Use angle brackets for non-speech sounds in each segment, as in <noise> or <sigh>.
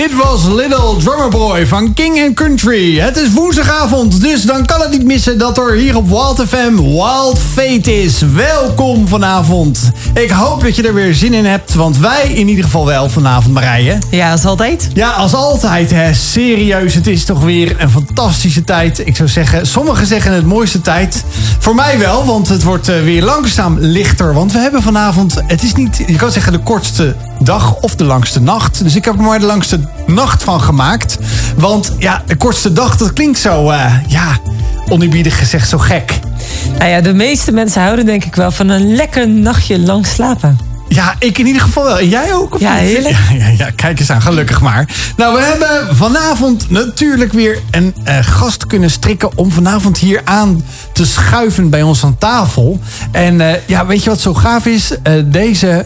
Dit was Little Drummer Boy van King and Country. Het is woensdagavond, dus dan kan het niet missen dat er hier op Wild FM Wild Fate is. Welkom vanavond. Ik hoop dat je er weer zin in hebt, want wij in ieder geval wel vanavond, Marije. Ja, als altijd. Ja, als altijd, hè. Serieus, het is toch weer een fantastische tijd. Ik zou zeggen, sommigen zeggen het mooiste tijd. Voor mij wel, want het wordt eh, weer langzaam lichter. Want we hebben vanavond, het is niet, je kan zeggen de kortste dag of de langste nacht. Dus ik heb maar de langste nacht van gemaakt. Want ja, de kortste dag, dat klinkt zo, eh, ja, oneerbiedig gezegd, zo gek. Nou ja, de meeste mensen houden denk ik wel van een lekker nachtje lang slapen. Ja, ik in ieder geval wel. En jij ook? Of Ja, niet? heerlijk. Ja, ja, ja, kijk eens aan, gelukkig maar. Nou, we hebben vanavond natuurlijk weer een eh, gast kunnen strikken... om vanavond hier aan te schuiven bij ons aan tafel. En eh, ja, weet je wat zo gaaf is? Deze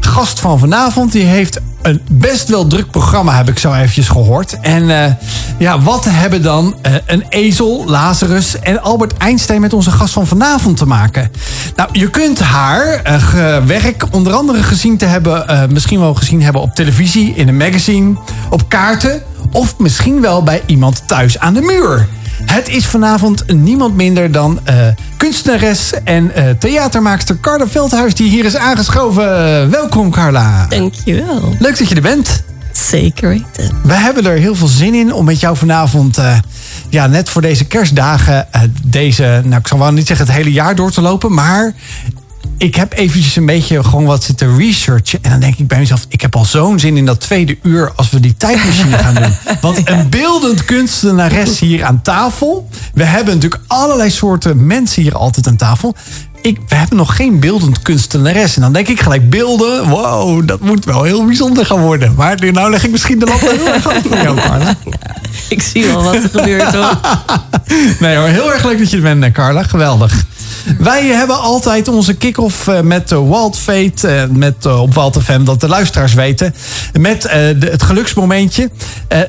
gast van vanavond, die heeft een best wel druk programma, heb ik zo eventjes gehoord. En eh, ja, wat hebben dan eh, een ezel, Lazarus en Albert Einstein met onze gast van vanavond te maken? Nou, je kunt haar eh, werk onder andere gezien te hebben, misschien wel gezien hebben op televisie, in een magazine, op kaarten of misschien wel bij iemand thuis aan de muur. Het is vanavond niemand minder dan eh, kunstenares en eh, theatermaakster Carla Veldhuis die hier is aangeschoven. Welkom Carla. Dankjewel. Leuk dat je er bent. Zeker weten. We hebben er heel veel zin in om met jou vanavond, eh, ja, net voor deze kerstdagen, deze, nou ik zal wel niet zeggen het hele jaar door te lopen, maar ik heb eventjes een beetje gewoon wat zitten researchen. En dan denk ik bij mezelf, ik heb al zo'n zin in dat tweede uur als we die tijdmachine gaan doen. <laughs> Want een beeldend kunstenares hier aan tafel. We hebben natuurlijk allerlei soorten mensen hier altijd aan tafel. Ik, we hebben nog geen beeldend kunstenares. En dan denk ik gelijk beelden. Wow, dat moet wel heel bijzonder gaan worden. Maar nou leg ik misschien de lat wel heel erg hoog voor jou, Carla. <laughs> Ik zie wel wat er gebeurt hoor. <laughs> Nee hoor, heel erg leuk dat je er bent, eh, Carla. Geweldig. Wij hebben altijd onze kick-off eh, met eh, Wild Fate, eh, met, op Wild FM, dat de luisteraars weten. Met de- het geluksmomentje.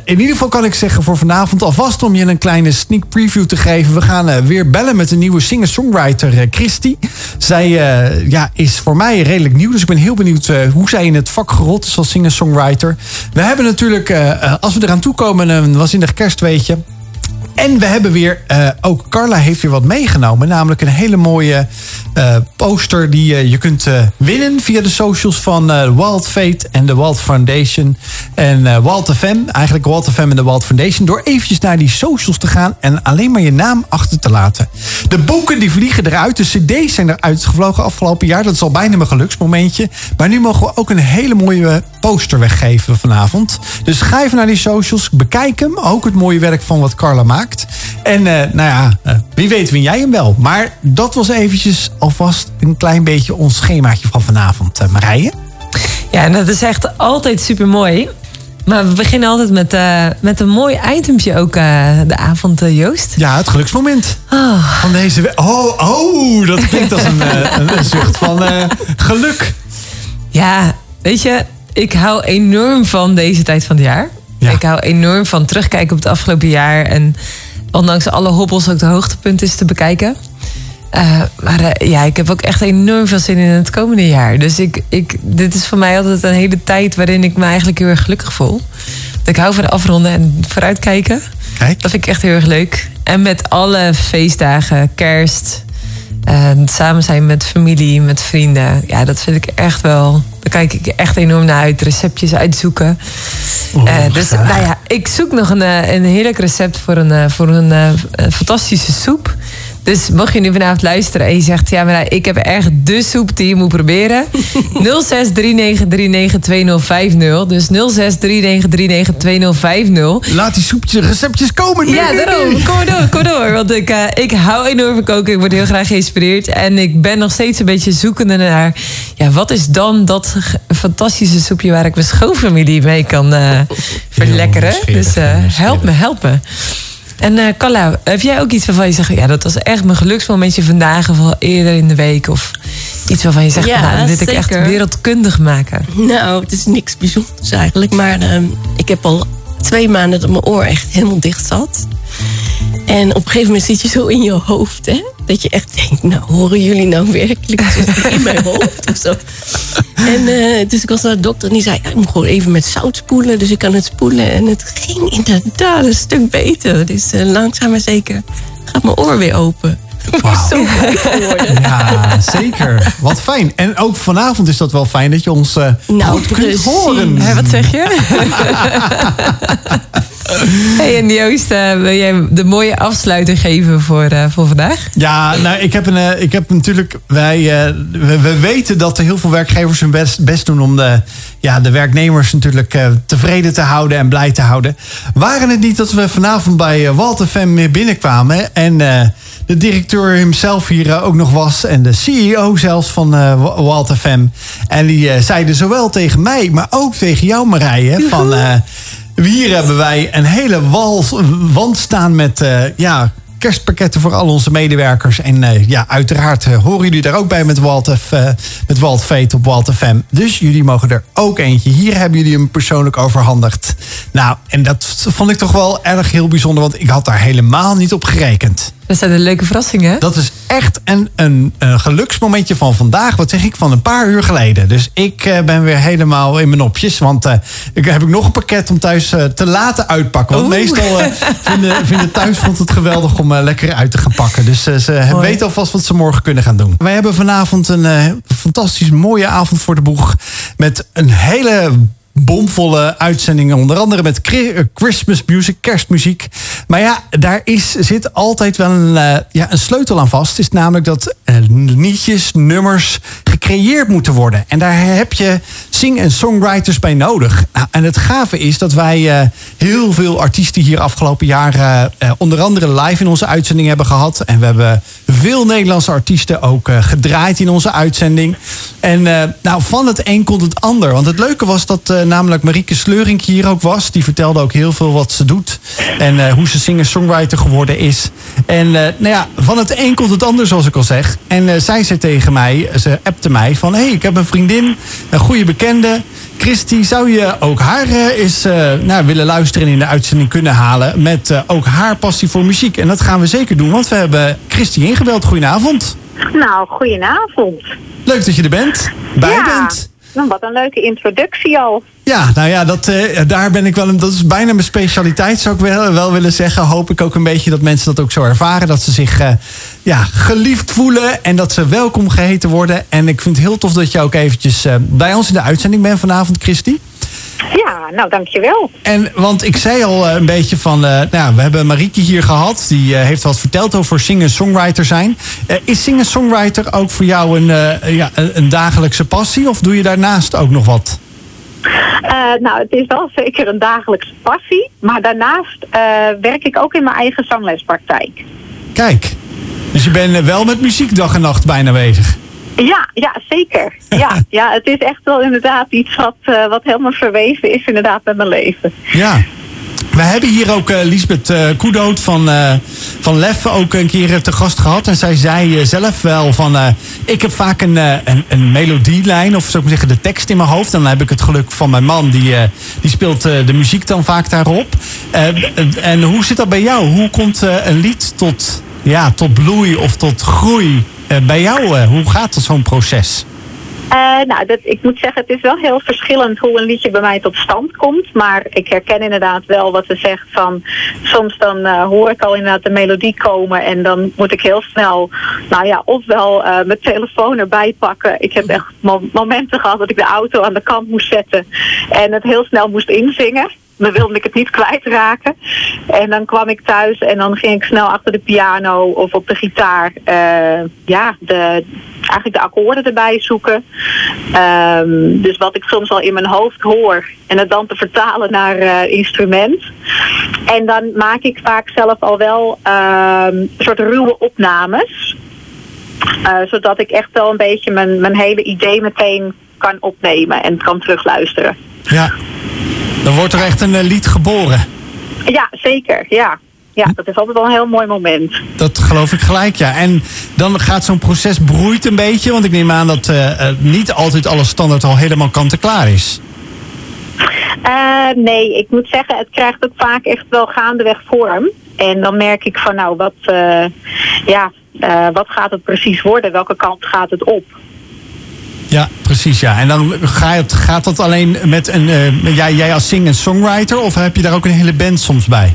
In ieder geval kan ik zeggen voor vanavond alvast om je een kleine sneak preview te geven. We gaan weer bellen met de nieuwe singer-songwriter Christy. Zij ja, is voor mij redelijk nieuw, dus ik ben heel benieuwd hoe zij in het vak gerold is als singer-songwriter. We hebben natuurlijk, als we eraan toekomen, een waanzinnig kerstweetje. En we hebben weer, eh, ook Carla heeft weer wat meegenomen. Namelijk een hele mooie eh, poster die eh, je kunt eh, winnen via de socials van eh, Wild Fate en de Wild Foundation. En eh Wild FM, eigenlijk Wild FM en de Wild Foundation. Door eventjes naar die socials te gaan en alleen maar je naam achter te laten. De boeken die vliegen eruit. De cd's zijn eruit gevlogen afgelopen jaar. Dat is al bijna mijn geluksmomentje. Maar nu mogen we ook een hele mooie poster weggeven vanavond. Dus ga even naar die socials, bekijk hem. Ook het mooie werk van wat Carla maakt. En nou ja, wie weet win jij hem wel. Maar dat was eventjes alvast een klein beetje ons schemaatje van vanavond, eh, Marije. Ja, en dat is echt altijd super mooi. Maar we beginnen altijd met, eh, met een mooi itempje ook eh, de avond, Joost. Ja, het geluksmoment Oh, van deze week. Oh, oh, dat klinkt als een, een, een zucht van geluk. ja, weet je, ik hou enorm van deze tijd van het jaar. Ja. Ik hou enorm van terugkijken op het afgelopen jaar. En ondanks alle hobbels ook de hoogtepunten is te bekijken. Eh, maar eh, ja, ik heb ook echt enorm veel zin in het komende jaar. Dus ik, ik, dit is voor mij altijd een hele tijd waarin ik me eigenlijk heel erg gelukkig voel. Want ik hou van afronden en vooruitkijken. Kijk, Dat vind ik echt heel erg leuk. En met alle feestdagen, kerst, eh, samen zijn met familie, met vrienden. Ja, dat vind ik echt wel. Daar kijk ik echt enorm naar uit. Receptjes uitzoeken. Eh, dus nou ja, ik zoek nog een, een heerlijk recept voor een, voor een, een fantastische soep. Dus mocht je nu vanavond luisteren en je zegt... ja, maar ik heb echt de soep die je moet proberen. <laughs> 0639392050. Dus 0639392050. laat die soepjes receptjes komen. nu, Ja, daarom. Kom maar door, kom door. Want ik, eh, ik hou enorm van koken. Ik word heel graag geïnspireerd. En ik ben nog steeds een beetje zoekende naar... Ja, wat is dan dat fantastische soepje... waar ik mijn schoonfamilie mee kan eh, verlekkeren. Dus eh, help me, help me. En Carla, heb jij ook iets waarvan je zegt... ja, dat was echt mijn geluksmomentje vandaag... of wel eerder in de week? Of iets waarvan je zegt... Ja, nou, dit wil ik echt wereldkundig maken. Nou, het is niks bijzonders eigenlijk. Maar ehm, ik heb al twee maanden dat mijn oor echt helemaal dicht zat. En op een gegeven moment zit je zo in je hoofd, hè? Dat je echt denkt, nou, horen jullie nou werkelijk in mijn hoofd of zo? En uh, dus ik was naar de dokter en die zei, ik moet gewoon even met zout spoelen. Dus ik kan het spoelen. En het ging inderdaad een stuk beter. Dus uh, langzaam maar zeker gaat mijn oor weer open. Wauw. Zo <laughs> blij geworden. Ja, zeker. Wat fijn. En ook vanavond is dat wel fijn dat je ons uh, Nou, goed kunt horen. Hé, wat zeg je? <laughs> <laughs> hey, en Joost, eh, wil jij de mooie afsluiter geven voor, eh, voor vandaag? Ja, nou, ik heb, een, eh, ik heb natuurlijk. Wij, we, we weten dat er heel veel werkgevers hun best, best doen om de, ja, de werknemers natuurlijk tevreden te houden en blij te houden. Waren het niet dat we vanavond bij Walter Fem weer binnenkwamen en de directeur hemzelf hier ook nog was en de CEO zelfs van Wa- Walter Fem. En die zeiden zowel tegen mij, maar ook tegen jou, Marije, van. Hier hebben wij een hele wal, wand staan met eh, ja, kerstpakketten voor al onze medewerkers. En eh, ja, uiteraard eh, horen jullie daar ook bij met Walt, F, met Walt Veet op Walt FM. Dus jullie mogen er ook eentje. Hier hebben jullie hem persoonlijk overhandigd. Nou, en dat vond ik toch wel erg heel bijzonder, want ik had daar helemaal niet op gerekend. Dat zijn de leuke verrassingen. Dat is echt een, een, een geluksmomentje van vandaag. Wat zeg ik, van een paar uur geleden. Dus ik eh, ben weer helemaal in mijn nopjes. Want eh, ik heb ik nog een pakket om thuis eh, te laten uitpakken. Want Oeh. meestal vinden, <laughs> vinden thuis vond het geweldig om lekker uit te gaan pakken. Dus ze Mooi. weten alvast wat ze morgen kunnen gaan doen. Wij hebben vanavond een fantastisch mooie avond voor de boeg. Met een hele bomvolle uitzendingen. Onder andere met eh, Christmas music, kerstmuziek. Maar ja, daar is, zit altijd wel een, eh, ja, een sleutel aan vast. Is namelijk dat eh, liedjes, nummers gecreëerd moeten worden. En daar heb je sing- en songwriters bij nodig. Nou, en het gave is dat wij heel veel artiesten hier afgelopen jaar... onder andere live in onze uitzending hebben gehad. En we hebben veel Nederlandse artiesten ook gedraaid in onze uitzending. En nou, van het een komt het ander. Want het leuke was dat namelijk Marieke Sleurink hier ook was. Die vertelde ook heel veel wat ze doet. En eh, hoe ze singer-songwriter geworden is. En eh, nou ja, van het een komt het ander, zoals ik al zeg. En eh, zij zei tegen mij, ze appte mij van... hé, hey, ik heb een vriendin, een goede bekende... Christy, zou je ook haar eens nou, willen luisteren en in de uitzending kunnen halen... met ook haar passie voor muziek? En dat gaan we zeker doen, want we hebben Christy ingebeld. Goedenavond. Nou, goedenavond. Leuk dat je er bent, bij ja. bent. Nou, wat een leuke introductie al. Ja, nou ja, dat, eh, daar ben ik wel. een- Dat is bijna mijn specialiteit, zou ik wel, wel willen zeggen. Hoop ik ook een beetje dat mensen dat ook zo ervaren. Dat ze zich eh, ja, geliefd voelen en dat ze welkom geheten worden. En ik vind het heel tof dat je ook eventjes eh, bij ons in de uitzending bent vanavond, Christy. Ja, nou dankjewel. En want ik zei al een beetje van, nou, we hebben Marieke hier gehad. Die heeft wat verteld over singer-songwriter zijn. Is singer-songwriter ook voor jou een, ja, een dagelijkse passie? Of doe je daarnaast ook nog wat? Eh, nou, het is wel zeker een dagelijkse passie. Maar daarnaast eh, werk ik ook in mijn eigen zanglespraktijk. Kijk, dus je bent eh, wel met muziek dag en nacht bijna bezig. Ja, ja, zeker. Ja, <laughs> ja, het is echt wel inderdaad iets wat, wat helemaal verweven is inderdaad met mijn leven. Ja. We hebben hier ook eh Lisbeth eh Koedoot van, eh, van Lef ook een keer te gast gehad. En zij zei zelf wel van... ik heb vaak een, een, een melodielijn, of zou ik zeggen de tekst in mijn hoofd. Dan heb ik het geluk van mijn man, die, die speelt de muziek dan vaak daarop. En hoe zit dat bij jou? Hoe komt een lied tot, ja, tot bloei of tot groei bij jou? hoe gaat dat zo'n proces? Eh, nou, dat, ik moet zeggen, het is wel heel verschillend hoe een liedje bij mij tot stand komt. Maar ik herken inderdaad wel wat ze zegt van... Soms dan eh, hoor ik al inderdaad de melodie komen... en dan moet ik heel snel, nou ja, ofwel eh, mijn telefoon erbij pakken. Ik heb echt mo- momenten gehad dat ik de auto aan de kant moest zetten... en het heel snel moest inzingen. Dan wilde ik het niet kwijtraken. En dan kwam ik thuis en dan ging ik snel achter de piano of op de gitaar... eh, ja, de, eigenlijk de akkoorden erbij zoeken. Ehm, dus wat ik soms al in mijn hoofd hoor en het dan te vertalen naar eh, instrument. En dan maak ik vaak zelf al wel ehm, een soort ruwe opnames. Eh, zodat ik echt wel een beetje mijn, mijn hele idee meteen kan opnemen en kan terugluisteren. Ja, dan wordt er echt een eh, lied geboren. Ja, zeker. Ja. ja, dat is altijd wel een heel mooi moment. Dat geloof ik gelijk, ja. En dan gaat zo'n proces broeit een beetje. Want ik neem aan dat eh, eh, niet altijd alles standaard al helemaal kant-en-klaar is. Nee, ik moet zeggen, het krijgt ook vaak echt wel gaandeweg vorm. En dan merk ik van nou, wat, ja, wat gaat het precies worden? Welke kant gaat het op? Ja, precies. Ja. En dan gaat, gaat dat alleen met een. eh, jij, jij als sing- en songwriter, of heb je daar ook een hele band soms bij?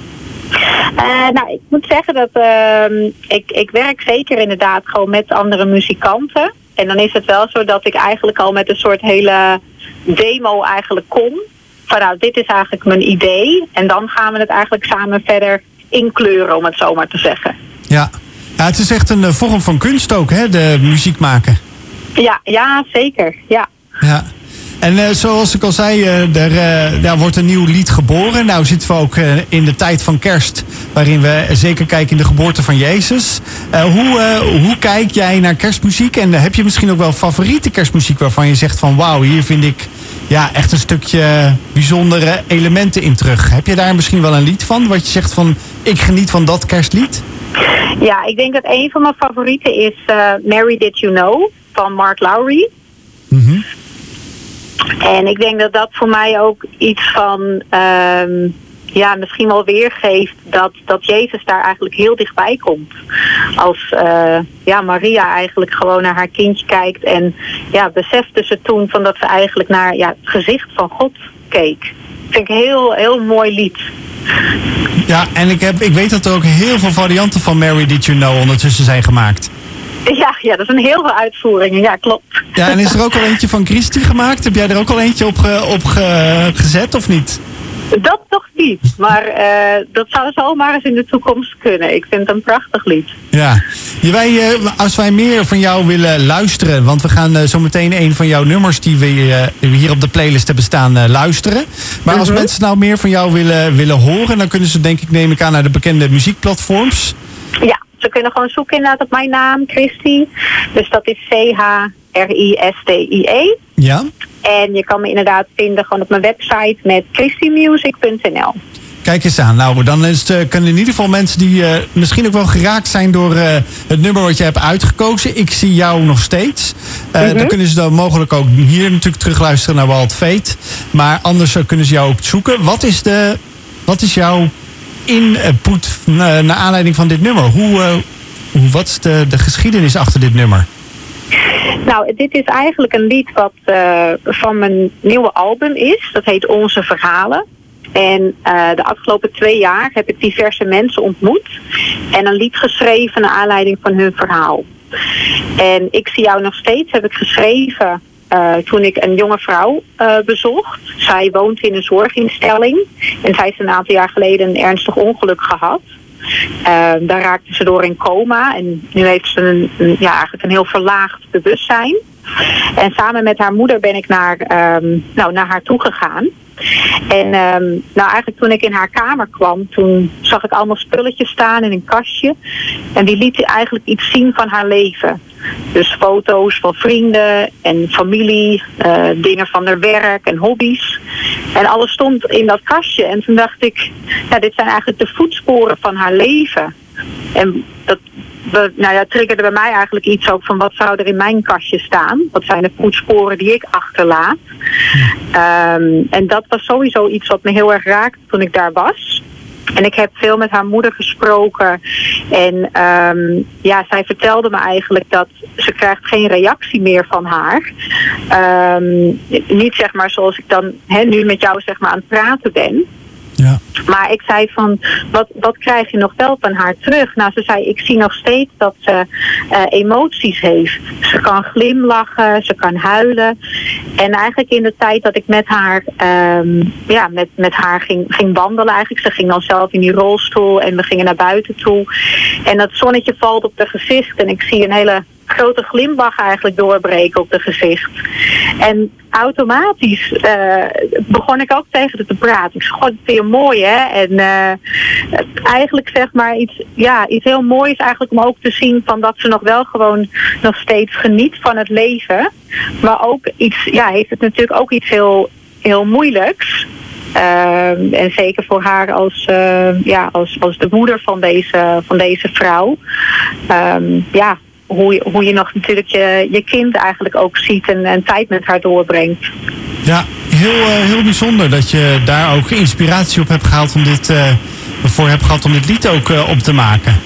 Eh, nou, ik moet zeggen dat ehm, ik, ik werk zeker inderdaad gewoon met andere muzikanten. En dan is het wel zo dat ik eigenlijk al met een soort hele demo eigenlijk kom. Van nou, dit is eigenlijk mijn idee. En dan gaan we het eigenlijk samen verder inkleuren, om het zo maar te zeggen. Ja. ja het is echt een eh, vorm van kunst ook, hè, de muziek maken. Ja, ja zeker. Ja. Ja. En eh, zoals ik al zei, eh, er eh, daar wordt een nieuw lied geboren. Nou zitten we ook in de tijd van kerst, waarin we zeker kijken in de geboorte van Jezus. Hoe, hoe kijk jij naar kerstmuziek? En heb je misschien ook wel favoriete kerstmuziek waarvan je zegt van wauw, hier vind ik ja, echt een stukje bijzondere elementen in terug. Heb je daar misschien wel een lied van, wat je zegt van ik geniet van dat kerstlied? ja, ik denk dat een van mijn favorieten is Mary Did You Know van Mark Lowry. Mhm. En ik denk dat dat voor mij ook iets van, ehm, ja, misschien wel weergeeft dat, dat Jezus daar eigenlijk heel dichtbij komt. Als eh, ja, Maria eigenlijk gewoon naar haar kindje kijkt en ja, besefte ze toen van dat ze eigenlijk naar ja, het gezicht van God keek. Vind ik een heel, heel mooi lied. Ja, en ik, heb, ik weet dat er ook heel veel varianten van Mary Did You Know ondertussen zijn gemaakt. <laughs> Ja, ja, dat zijn heel veel uitvoeringen. Ja, klopt. Ja, en is er ook al eentje van Christy gemaakt? Heb jij er ook al eentje op, ge- op ge- gezet of niet? Dat toch niet. Maar eh, dat zou zomaar eens in de toekomst kunnen. Ik vind het een prachtig lied. Ja. Wij, eh, als wij meer van jou willen luisteren, want we gaan eh, zo meteen een van jouw nummers die we hier op de playlist hebben staan luisteren. Maar als Mhm. mensen nou meer van jou willen, willen horen, dan kunnen ze denk ik, neem ik aan, naar de bekende muziekplatforms. Ja, ze kunnen gewoon zoeken inderdaad op mijn naam, Christy. Dus dat is C-H-R-I-S-T-I-E. Ja. En je kan me inderdaad vinden gewoon op mijn website met christymusic.nl. Kijk eens aan. Nou, dan is het, eh, kunnen in ieder geval mensen die eh, misschien ook wel geraakt zijn door eh, het nummer wat je hebt uitgekozen. Ik zie jou nog steeds. Mhm. Dan kunnen ze dan mogelijk ook hier natuurlijk terugluisteren naar Walt Fate. Maar anders kunnen ze jou ook zoeken. Wat is, de, wat is jouw input eh, naar aanleiding van dit nummer? Hoe, eh, hoe, wat is de, de geschiedenis achter dit nummer? Nou, dit is eigenlijk een lied wat eh, van mijn nieuwe album is. Dat heet Onze Verhalen. En eh, de afgelopen twee jaar heb ik diverse mensen ontmoet. En een lied geschreven naar aanleiding van hun verhaal. En Ik zie jou nog steeds heb ik geschreven eh, toen ik een jonge vrouw eh, bezocht. Zij woont in een zorginstelling. En zij heeft een aantal jaar geleden een ernstig ongeluk gehad. Eh, daar raakte ze door in coma. En nu heeft ze een, ja, eigenlijk een heel verlaagd bewustzijn. En samen met haar moeder ben ik naar, ehm, nou, naar haar toe gegaan. En ehm, nou, eigenlijk toen ik in haar kamer kwam, toen zag ik allemaal spulletjes staan in een kastje. En die liet eigenlijk iets zien van haar leven. Dus foto's van vrienden en familie, eh, dingen van haar werk en hobby's. En alles stond in dat kastje. En toen dacht ik, ja, dit zijn eigenlijk de voetsporen van haar leven. En dat nou ja, triggerde bij mij eigenlijk iets ook van wat zou er in mijn kastje staan? Wat zijn de voetsporen die ik achterlaat? Ehm, en dat was sowieso iets wat me heel erg raakte toen ik daar was. En ik heb veel met haar moeder gesproken. En ehm, ja, zij vertelde me eigenlijk dat ze krijgt geen reactie meer van haar. Ehm, niet zeg maar zoals ik dan nu met jou zeg maar aan het praten ben. Maar ik zei van, wat, wat krijg je nog wel van haar terug? Nou, ze zei, ik zie nog steeds dat ze eh, emoties heeft. Ze kan glimlachen, ze kan huilen. En eigenlijk in de tijd dat ik met haar, ehm, ja, met, met haar ging, ging wandelen eigenlijk. Ze ging dan zelf in die rolstoel en we gingen naar buiten toe. En dat zonnetje valt op haar gezicht en ik zie een hele grote glimlach eigenlijk doorbreken op de gezicht. En automatisch eh, begon ik ook tegen haar te praten. Ik zei, god, het vind je mooi hè? En eh, eigenlijk zeg maar iets, ja, iets heel moois eigenlijk om ook te zien van dat ze nog wel gewoon nog steeds geniet van het leven. Maar ook iets, ja, heeft het natuurlijk ook iets heel, heel moeilijks. Ehm, en zeker voor haar als, eh, ja, als, als de moeder van deze, van deze vrouw. Ehm, ja, hoe je, hoe je nog natuurlijk je, je kind eigenlijk ook ziet en, en tijd met haar doorbrengt. Ja, heel eh, heel bijzonder dat je daar ook inspiratie op hebt gehaald om dit, eh, voor hebt gehad om dit lied ook eh, op te maken.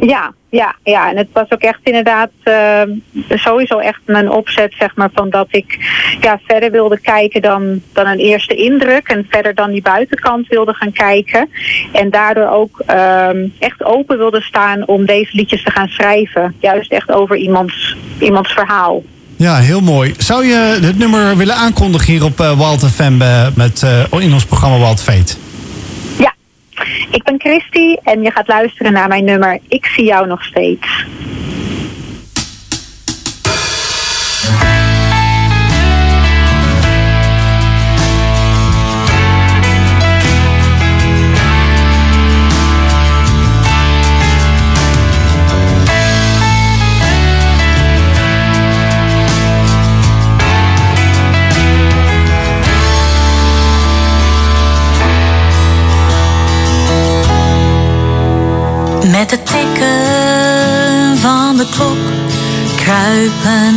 Ja, ja, ja. En het was ook echt inderdaad eh, sowieso echt mijn opzet, zeg maar, van dat ik ja, verder wilde kijken dan, dan een eerste indruk. En verder dan die buitenkant wilde gaan kijken. En daardoor ook ehm, echt open wilde staan om deze liedjes te gaan schrijven. Juist echt over iemands, iemands verhaal. Ja, heel mooi. Zou je het nummer willen aankondigen hier op uh, Wild FM eh, met, eh, in ons programma Wild Fate? Ik ben Christy en je gaat luisteren naar mijn nummer Ik zie jou nog steeds.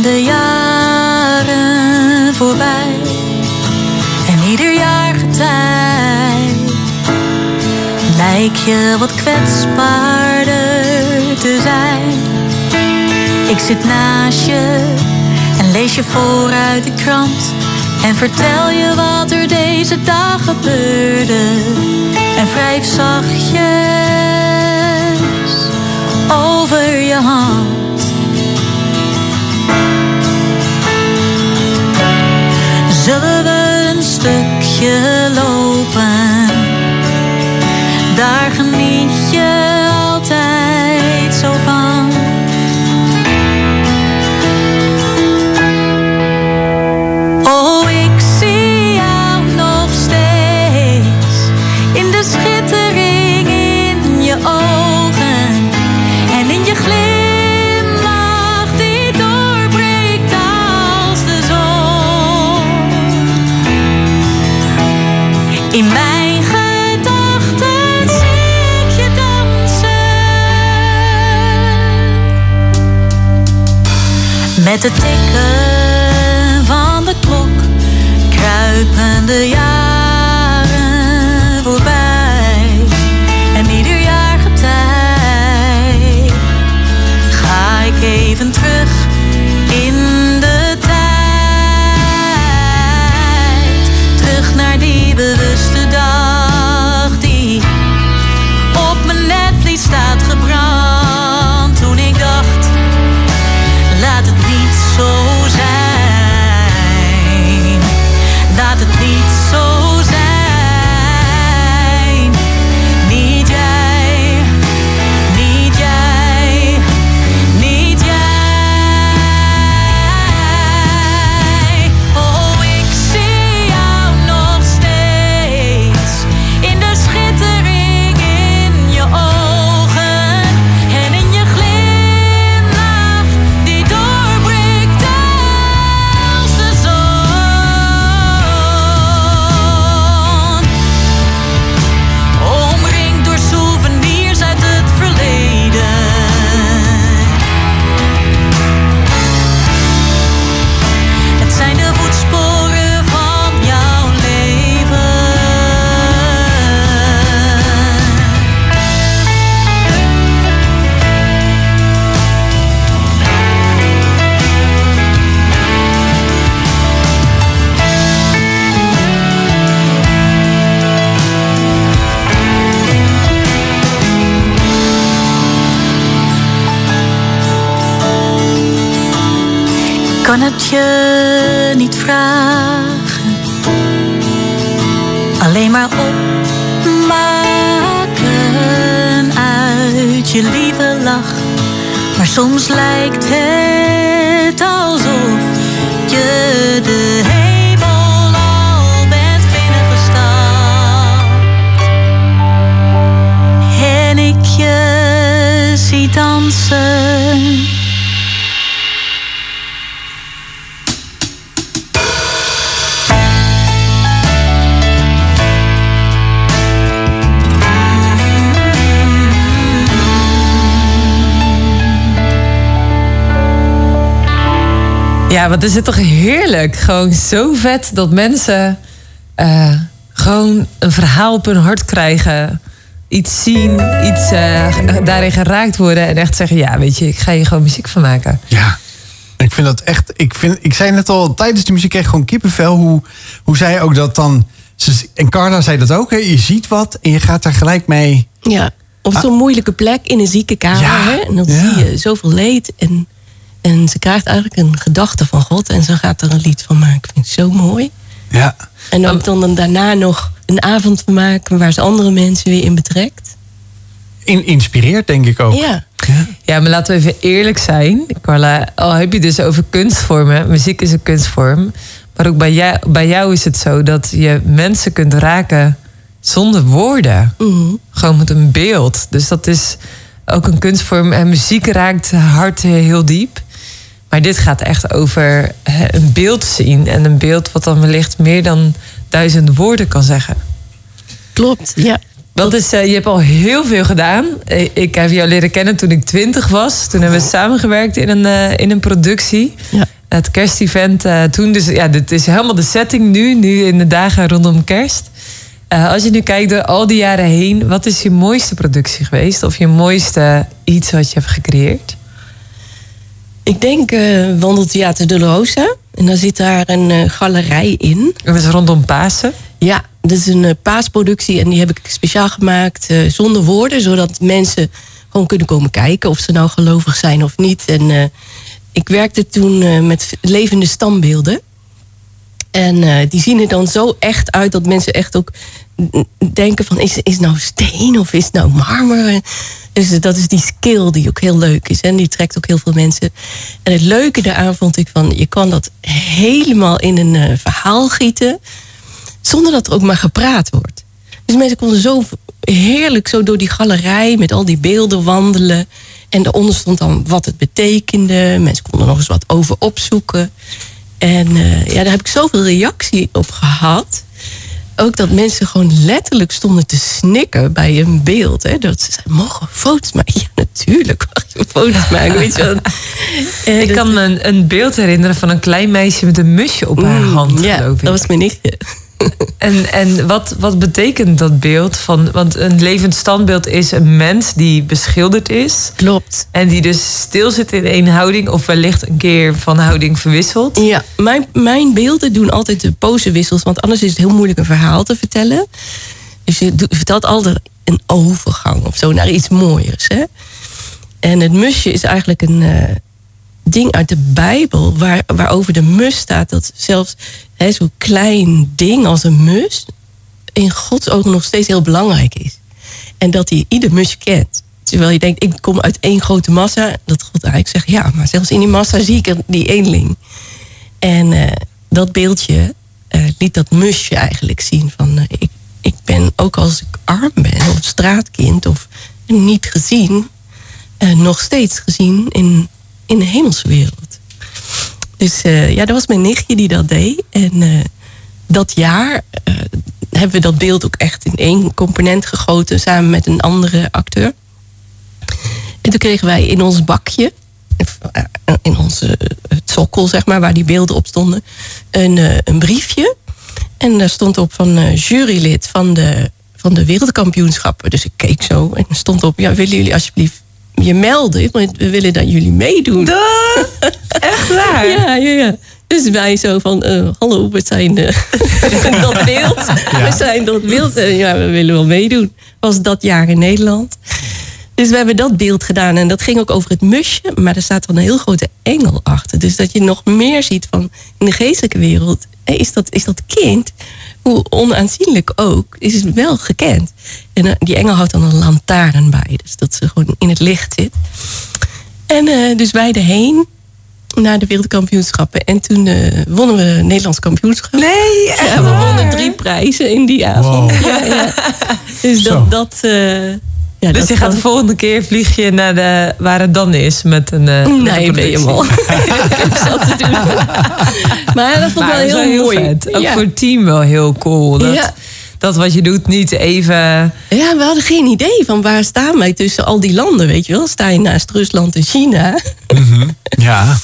De jaren voorbij. En ieder jaargetij lijk je wat kwetsbaarder te zijn. Ik zit naast je en lees je voor uit de krant. En vertel je wat er deze dag gebeurde. En wrijf zachtjes over je hand. Zullen we een stukje Gewoon zo vet dat mensen eh, gewoon een verhaal op hun hart krijgen. Iets zien, iets eh, daarin geraakt worden. En echt zeggen, ja, weet je, ik ga hier gewoon muziek van maken. Ja. Ik vind dat echt. Ik, vind, ik zei net al tijdens de muziek echt gewoon kippenvel. Hoe, hoe zij ook dat dan. ze- En Carla zei dat ook. Hè, je ziet wat en je gaat daar gelijk mee. Ja, op zo'n moeilijke plek in een ziekenkamer. Ja, Hè? En dan ja. zie je zoveel leed. En, en ze krijgt eigenlijk een gedachte van God. En ze gaat er een lied van maken. Ik vind het zo mooi. Ja. En ook dan, dan daarna nog een avond van maken... waar ze andere mensen weer in betrekt. In, inspireert, denk ik ook. Ja. Ja. Ja, maar laten we even eerlijk zijn. Carla, al heb je dus over kunstvormen. Muziek is een kunstvorm. Maar ook bij jou, bij jou is het zo dat je mensen kunt raken zonder woorden. Mhm. Gewoon met een beeld. Dus dat is ook een kunstvorm. En muziek raakt het hart heel diep. Maar dit gaat echt over een beeld zien. En een beeld wat dan wellicht meer dan duizend woorden kan zeggen. Klopt, ja. Dat is, eh, je hebt al heel veel gedaan. Eh, Ik heb jou leren kennen toen ik twintig was. Toen hebben we samengewerkt in een, eh, in een productie. Ja. Het kerstevent eh, toen. Dus ja, dit is helemaal de setting nu. Nu in de dagen rondom kerst. Als je nu kijkt door al die jaren heen. Wat is je mooiste productie geweest? Of je mooiste iets wat je hebt gecreëerd? Ik denk eh Wandeltheater de Rosa. En dan zit daar een eh, galerij in. Dat is rondom Pasen. Ja, dat is een eh, paasproductie en die heb ik speciaal gemaakt zonder woorden, zodat mensen gewoon kunnen komen kijken of ze nou gelovig zijn of niet. En ik werkte toen met levende standbeelden. En die zien er dan zo echt uit dat mensen echt ook denken van is, is nou steen of is nou marmer? Dus dat is die skill die ook heel leuk is en die trekt ook heel veel mensen. En het leuke daaraan vond ik van je kan dat helemaal in een eh, verhaal gieten zonder dat er ook maar gepraat wordt. Dus mensen konden zo heerlijk zo door die galerij met al die beelden wandelen. En daaronder stond dan wat het betekende. Mensen konden nog eens wat over opzoeken. En eh, ja, daar heb ik zoveel reactie op gehad. Ook dat mensen gewoon letterlijk stonden te snikken bij een beeld. Hè? Dat ze zeiden, mogen we foto's maken? <laughs> Ja, natuurlijk mag je foto's maken. Weet je <laughs> Ik dat- kan me een, een beeld herinneren van een klein meisje met een musje op haar Mm, hand, Ja, dat was mijn nichtje. En, en wat, wat betekent dat beeld? Van, want een levend standbeeld is een mens die beschilderd is. Klopt. En die dus stilzit in één houding. Of wellicht een keer van houding verwisselt. Ja, mijn, mijn beelden doen altijd de posewissels. Want anders is het heel moeilijk een verhaal te vertellen. Dus je vertelt altijd een overgang of zo naar iets mooiers. Hè? En het musje is eigenlijk een eh, ding uit de Bijbel. Waar, waarover de mus staat. Dat zelfs zo'n klein ding als een mus. in Gods ogen nog steeds heel belangrijk is. En dat hij ieder musje kent. Terwijl je denkt, ik kom uit één grote massa. Dat God eigenlijk zegt, ja, maar zelfs in die massa zie ik die eenling. En eh, dat beeldje eh, liet dat musje eigenlijk zien van eh, ik, ik ben ook als ik arm ben of straatkind of niet gezien, nog steeds gezien in, in de hemelse wereld. Dus eh, ja, dat was mijn nichtje die dat deed. En eh, dat jaar eh, hebben we dat beeld ook echt in één component gegoten samen met een andere acteur. En toen kregen wij in ons bakje, in onze sokkel, zeg maar, waar die beelden op stonden, een, een briefje. En daar stond op van jurylid van de, van de wereldkampioenschappen. Dus ik keek zo en stond op, ja, willen jullie alsjeblieft je melden? Want we willen dat jullie meedoen. Echt waar? <laughs> Ja, ja, ja. Dus wij zo van, eh, hallo, we zijn eh, <laughs> dat beeld. We zijn dat beeld. En ja, we willen wel meedoen. Was dat jaar in Nederland. Dus we hebben dat beeld gedaan. En dat ging ook over het musje. Maar er staat dan een heel grote engel achter. Dus dat je nog meer ziet van in de geestelijke wereld. Is dat, is dat kind, hoe onaanzienlijk ook, is het wel gekend. En eh, die engel houdt dan een lantaarn bij. Dus dat ze gewoon in het licht zit. En eh, dus wij erheen naar de wereldkampioenschappen. En toen eh, wonnen we Nederlands kampioenschap. Nee, echt Ja, we wonnen drie prijzen in die avond. Wow. Ja, ja. <laughs> Dus Zo. dat... dat eh, ja, Dus je gaat de volgende keer vlieg je naar de, waar het dan is met een. eh, een Nee, ben je productie. mal. Ik heb zat te doen. Maar dat vond ik wel heel, mooi. vet. Ook ja. voor het team wel heel cool. Dat, Ja. dat wat je doet niet even. ja, we hadden geen idee van waar staan wij tussen al die landen, weet je wel. Sta je naast Rusland en China. Ja. <laughs>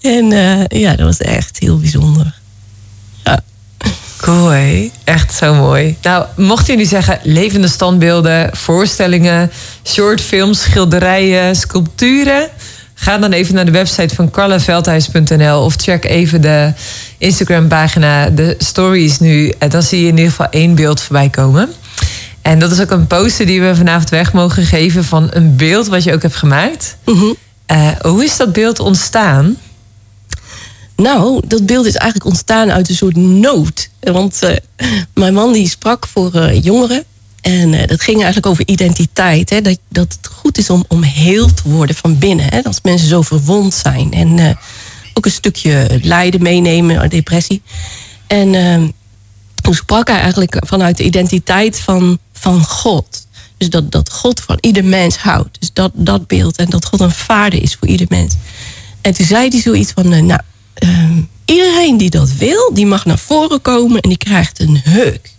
En eh, ja, dat was echt heel bijzonder. Cool? Echt zo mooi. Nou, mochten jullie zeggen levende standbeelden, voorstellingen, shortfilms, schilderijen, sculpturen... ga dan even naar de website van carlaveldhuis.nl of check even de Instagram-pagina, de stories nu. En dan zie je in ieder geval één beeld voorbij komen. En dat is ook een poster die we vanavond weg mogen geven van een beeld wat je ook hebt gemaakt. Mhm. Eh, hoe is dat beeld ontstaan? Nou, dat beeld is eigenlijk ontstaan uit een soort nood. Want eh, mijn man die sprak voor eh, jongeren. En eh, dat ging eigenlijk over identiteit. Hè? Dat, dat het goed is om, om heel te worden van binnen. Hè? Als mensen zo verwond zijn. En ook een stukje lijden meenemen, depressie. En eh, toen sprak hij eigenlijk vanuit de identiteit van, van God. Dus dat, dat God van ieder mens houdt. Dus dat, dat beeld. En dat God een vader is voor ieder mens. En toen zei hij zoiets van... nou, ehm, iedereen die dat wil, die mag naar voren komen... en die krijgt een heuk.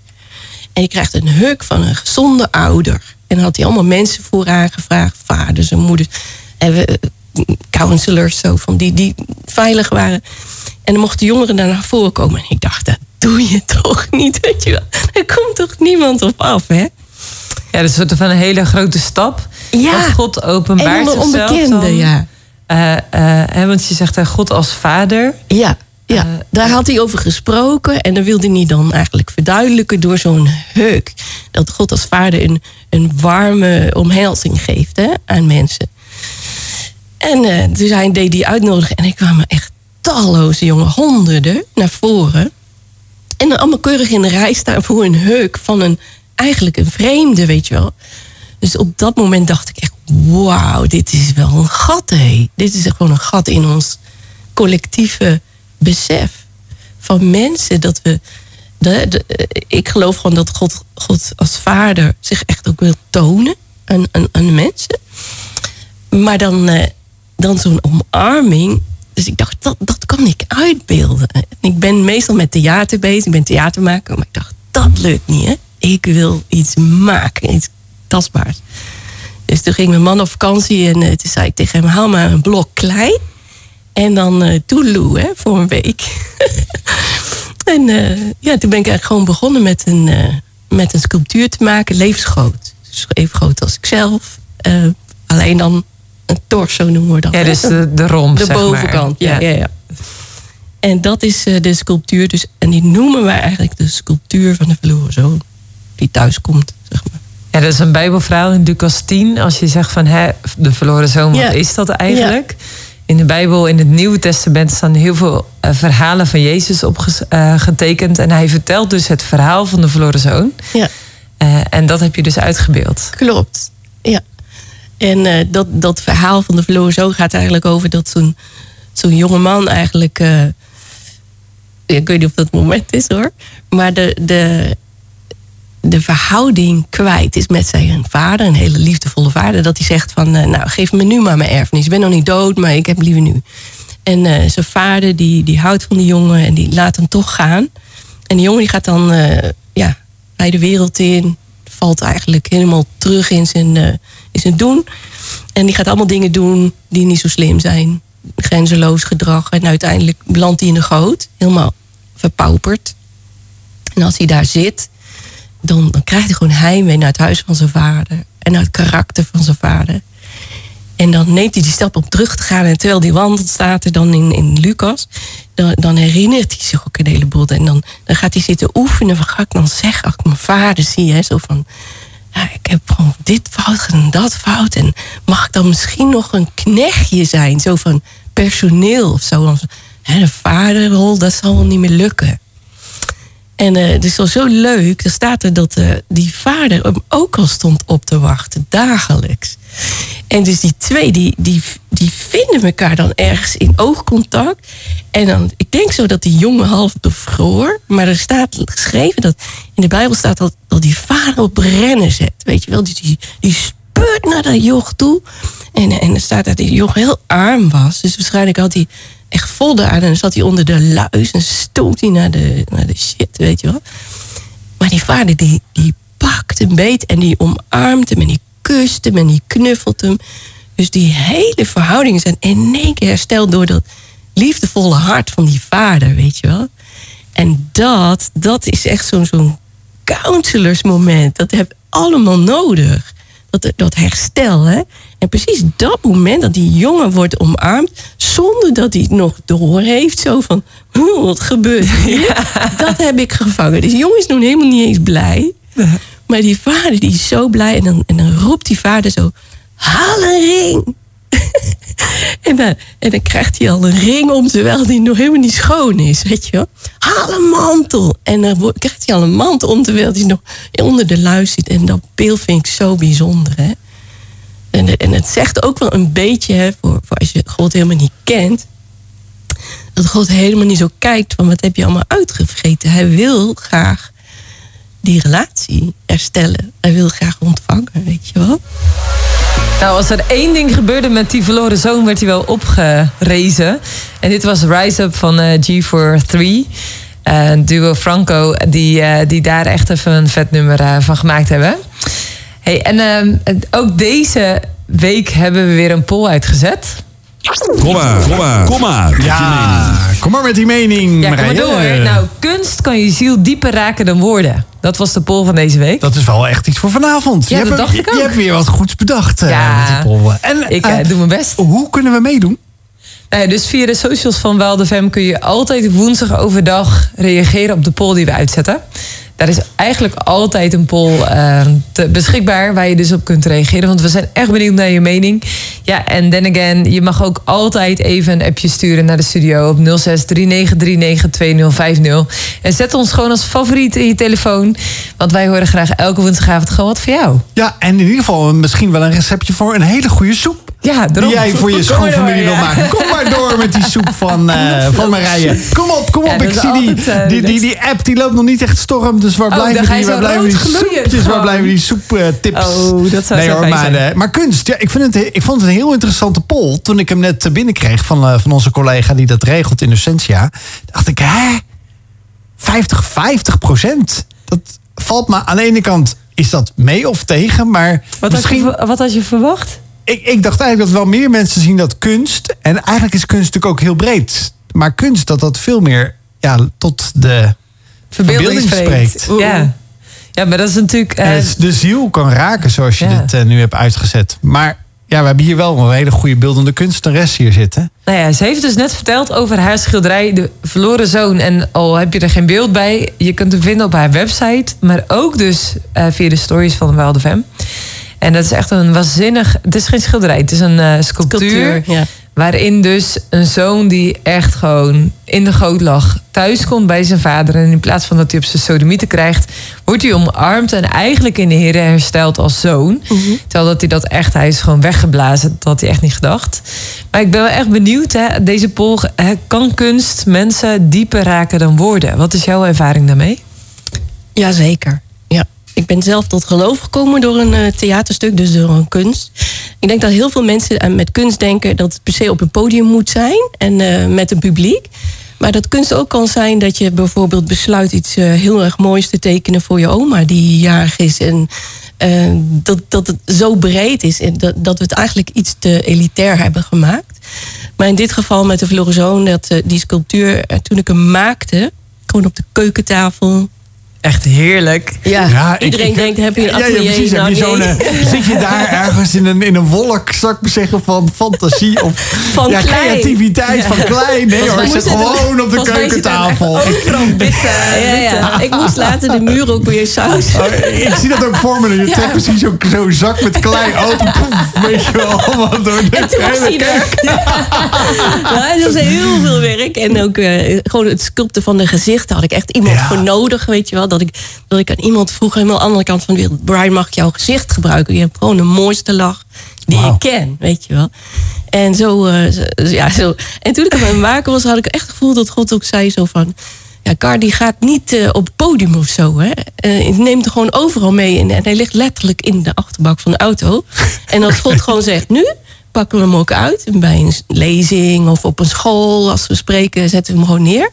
En die krijgt een heuk van een gezonde ouder. En dan had hij allemaal mensen vooraan gevraagd. Vaders en moeders. En we, eh, counselors, zo van die, die veilig waren. En dan mochten jongeren daar naar voren komen. En ik dacht, dat doe je toch niet, weet je wel. Er komt toch niemand op af, hè? Ja, dat is een soort van een hele grote stap. Ja. God openbaart En zichzelf onbekende, dan. ja. Eh, eh, hè, want je zegt hij God als vader. Ja, ja. Eh, daar had hij over gesproken. En dan wilde hij dan eigenlijk verduidelijken door zo'n heuk. Dat God als vader een, een warme omhelzing geeft hè, aan mensen. En eh dus hij deed die uitnodiging. En ik kwamen echt talloze jongen, honderden, naar voren. En dan allemaal keurig in de rij staan voor een heuk van een, eigenlijk een vreemde, weet je wel. Dus op dat moment dacht ik echt, wauw, dit is wel een gat, hé. Dit is gewoon een gat in ons collectieve besef van mensen. Dat we, de- ik geloof gewoon dat God, God als vader zich echt ook wil tonen aan, aan, mensen. Maar dan, eh, dan zo'n omarming. Dus ik dacht, dat, dat kan ik uitbeelden. En Ik ben meestal met theater bezig. Ik ben theatermaker. Maar ik dacht, dat lukt niet. Hè? Ik wil iets maken. Iets tastbaars. Dus toen ging mijn man op vakantie. En eh, toen zei ik tegen hem, haal maar een blok klei. En dan toeloe, hè, voor een week. <laughs> en eh, ja, toen ben ik eigenlijk gewoon begonnen met een, met een sculptuur te maken. Levensgroot. Dus even groot als ikzelf. Alleen dan een torso noemen we dat. Ja, hè? dus de, de romp, de zeg maar. bovenkant. Ja, ja. Ja, En dat is de sculptuur. Dus, en die noemen wij eigenlijk de sculptuur van de verloren zoon. Die thuis komt, zeg maar. Ja, dat is een bijbelverhaal in Lucas 10. Als je zegt van hè, de verloren zoon, wat Ja. is dat eigenlijk? In de Bijbel, in het Nieuwe Testament, staan heel veel eh, verhalen van Jezus opgetekend. en hij vertelt dus het verhaal van de verloren zoon. Ja. Eh, en dat heb je dus uitgebeeld. Klopt, ja. En eh, dat, dat verhaal van de verloren zoon gaat eigenlijk over dat zo'n zo'n jonge man eigenlijk... eh, ik weet niet of dat het moment is hoor. Maar de, de, de verhouding kwijt is met zijn vader. Een hele liefdevolle vader. Dat hij zegt van, eh, nou geef me nu maar mijn erfenis. Ik ben nog niet dood, maar ik heb liever nu. En eh, zijn vader die, die houdt van die jongen en die laat hem toch gaan. En die jongen die gaat dan eh, ja, bij de wereld in. Valt eigenlijk helemaal terug in zijn, in zijn doen. En die gaat allemaal dingen doen die niet zo slim zijn. Grenzeloos gedrag. En uiteindelijk belandt hij in de goot. Helemaal verpauperd. En als hij daar zit, dan, dan krijgt hij gewoon heimwee naar het huis van zijn vader. En naar het karakter van zijn vader. En dan neemt hij die stap om terug te gaan. En terwijl die wandelt, staat er dan in, in Lucas. Dan, dan herinnert hij zich ook een heleboel. En dan, dan gaat hij zitten oefenen. Van ga ik dan zeggen, als ik mijn vader zie. Hè, zo van, ja, ik heb gewoon dit fout en dat fout. En mag ik dan misschien nog een knechtje zijn? Zo van personeel of zo. Hè, de vaderrol, dat zal wel niet meer lukken. En eh, het is wel zo leuk. Er staat er dat eh, die vader hem ook al stond op te wachten, dagelijks. En dus die twee, die, die, die vinden elkaar dan ergens in oogcontact. En dan, ik denk zo dat die jongen half bevroor. Maar er staat geschreven dat in de Bijbel staat dat, dat die vader op rennen zet. Weet je wel, die, die, die naar dat joch toe. En, en er staat dat die joch heel arm was. Dus waarschijnlijk had hij echt vol aan. En dan zat hij onder de luis en stoomt hij naar de, naar de shit, weet je wel. Maar die vader die, die pakt hem beet en die omarmt hem en die kust hem en die knuffelt hem. Dus die hele verhoudingen zijn in één keer hersteld doordat liefdevolle hart van die vader, weet je wel. En dat, dat is echt zo'n zo'n counselorsmoment. Dat heb je allemaal nodig. Dat, dat herstel, hè. En precies dat moment dat die jongen wordt omarmd... zonder dat hij het nog door heeft. Zo van, "Oeh, wat gebeurt hier? Dat heb ik gevangen. Dus die jongen is nog helemaal niet eens blij. Maar die vader die is zo blij. En dan, en dan roept die vader zo... Haal een ring! <laughs> en, dan, en dan krijgt hij al een ring om... terwijl die nog helemaal niet schoon is, weet je wel. Haal een mantel! En dan krijgt hij al een mantel om... terwijl hij nog onder de luis zit. En dat beeld vind ik zo bijzonder, hè. En, en het zegt ook wel een beetje, hè, voor, als je God helemaal niet kent... dat God helemaal niet zo kijkt van wat heb je allemaal uitgevreten. Hij wil graag die relatie herstellen. Hij wil graag ontvangen, weet je wel. Nou, als er één ding gebeurde met die verloren zoon, werd hij wel opgerezen. En dit was Rise Up van eh, G43. Eh, duo Franco, die, eh, die daar echt even een vet nummer eh, van gemaakt hebben. Hey, en ehm, ook deze week hebben we weer een poll uitgezet. Kom maar, kom maar, kom maar. Ja, kom maar met die mening, Ja, kom maar door. Nou, kunst kan je ziel dieper raken dan woorden. Dat was de poll van deze week. Dat is wel echt iets voor vanavond. Ja, je, dat hebt, dacht je, ik ook. je hebt weer wat goeds bedacht eh, Ja, met die pollen. En Ik eh, eh, doe mijn best. hoe kunnen we meedoen? Nou ja, dus via de socials van WildFM kun je altijd woensdag overdag reageren op de poll die we uitzetten. Daar is eigenlijk altijd een poll eh, te- beschikbaar waar je dus op kunt reageren. Want we zijn echt benieuwd naar je mening. Ja, en then again, je mag ook altijd even een appje sturen naar de studio op 0639392050. En zet ons gewoon als favoriet in je telefoon. Want wij horen graag elke woensdagavond gewoon wat voor jou. Ja, en in ieder geval misschien wel een receptje voor een hele goede soep. Ja, daarom. Die jij voor je Kom maar schoonfamilie door, wil maken. Kom maar door met die soep van, <laughs> eh, van Marije. Kom op, kom op. Ik zie die, eh, die, die, die app die loopt nog niet echt storm. Dus waar Oh, blijven die, waar blijven die soepjes? Waar blijven die soeptips? Oh, dat zou nee, hoor, maar, zijn. eh, maar kunst, ja, ik, vind het, ik vond het een heel interessante poll. Toen ik hem net binnenkreeg van, van onze collega die dat regelt in Essentia. Dacht ik, hè? 50, 50 procent. Dat valt me aan de ene kant, is dat mee of tegen? Maar Wat, misschien... had je, wat had je verwacht? Ik, ik dacht eigenlijk dat wel meer mensen zien dat kunst. En eigenlijk is kunst natuurlijk ook heel breed. Maar kunst, dat dat veel meer ja, tot de verbeelding spreekt. Ja. ja, maar dat is natuurlijk... eh, en de ziel kan raken, zoals je Ja. dit eh, nu hebt uitgezet. Maar ja, we hebben hier wel een hele goede beeldende kunstenares hier zitten. nou ja, ze heeft dus net verteld over haar schilderij De Verloren Zoon. En al heb je er geen beeld bij, je kunt hem vinden op haar website. Maar ook dus eh, via de stories van Wild FM. En dat is echt een waanzinnig... Het is geen schilderij, het is een eh, sculptuur. Sculptuur, ja. Waarin dus een zoon die echt gewoon in de goot lag... thuis komt bij zijn vader. En in plaats van dat hij op zijn sodomieten krijgt... wordt hij omarmd en eigenlijk in de heren hersteld als zoon. Terwijl dat hij dat echt... Hij is gewoon weggeblazen. Dat had hij echt niet gedacht. Maar ik ben wel echt benieuwd. Hè, deze poll, hè, kan kunst mensen dieper raken dan woorden? Wat is jouw ervaring daarmee? Jazeker. Ik ben zelf tot geloof gekomen door een eh, theaterstuk, dus door een kunst. Ik denk dat heel veel mensen eh, met kunst denken dat het per se op een podium moet zijn en eh, met een publiek. Maar dat kunst ook kan zijn dat je bijvoorbeeld besluit iets heel erg moois te tekenen voor je oma die jarig is. En dat, dat het zo breed is en dat, dat we het eigenlijk iets te elitair hebben gemaakt. Maar in dit geval met de verloren zoon, dat, die sculptuur, toen ik hem maakte, gewoon op de keukentafel, Echt heerlijk. ja, iedereen ik- denkt, heb je een Ja, ja, atelier? precies. Heb Nou, je zo'n, nee. eh, zit je daar <laughs> ergens in een, in een wolk, zou ik maar zeggen, van fantasie of Van ja, creativiteit van klein? Nee hoor, ik zit gewoon op de keukentafel. <laughs> ja, ja. Ik moest later de muur ook weer saus. Oh, ik zie dat ook voor me. Je Ja. trekt precies zo'n zo'n zak met klei <laughs> open. Poef, weet je wel. Allemaal door de En toen was hij hele- er. Ja, dat was heel veel werk. En ook eh, gewoon het sculpten van de gezichten had ik echt iemand Ja. voor nodig. Weet je wel. Dat ik, dat ik aan iemand vroeg helemaal aan de andere kant van de wereld. Brian, mag ik jouw gezicht gebruiken? Je hebt gewoon de mooiste lach die ik ken. Weet je wel. En zo, eh, zo- ja, zo. En toen ik aan het maken was, had ik echt het gevoel dat God ook zei zo van... Ja, Car die gaat niet eh, op het podium of zo. Hè. Eh, neemt er gewoon overal mee. En, en hij ligt letterlijk in de achterbak van de auto. En als God gewoon zegt, nu pakken we hem ook uit. Bij een lezing of op een school. Als we spreken, zetten we hem gewoon neer.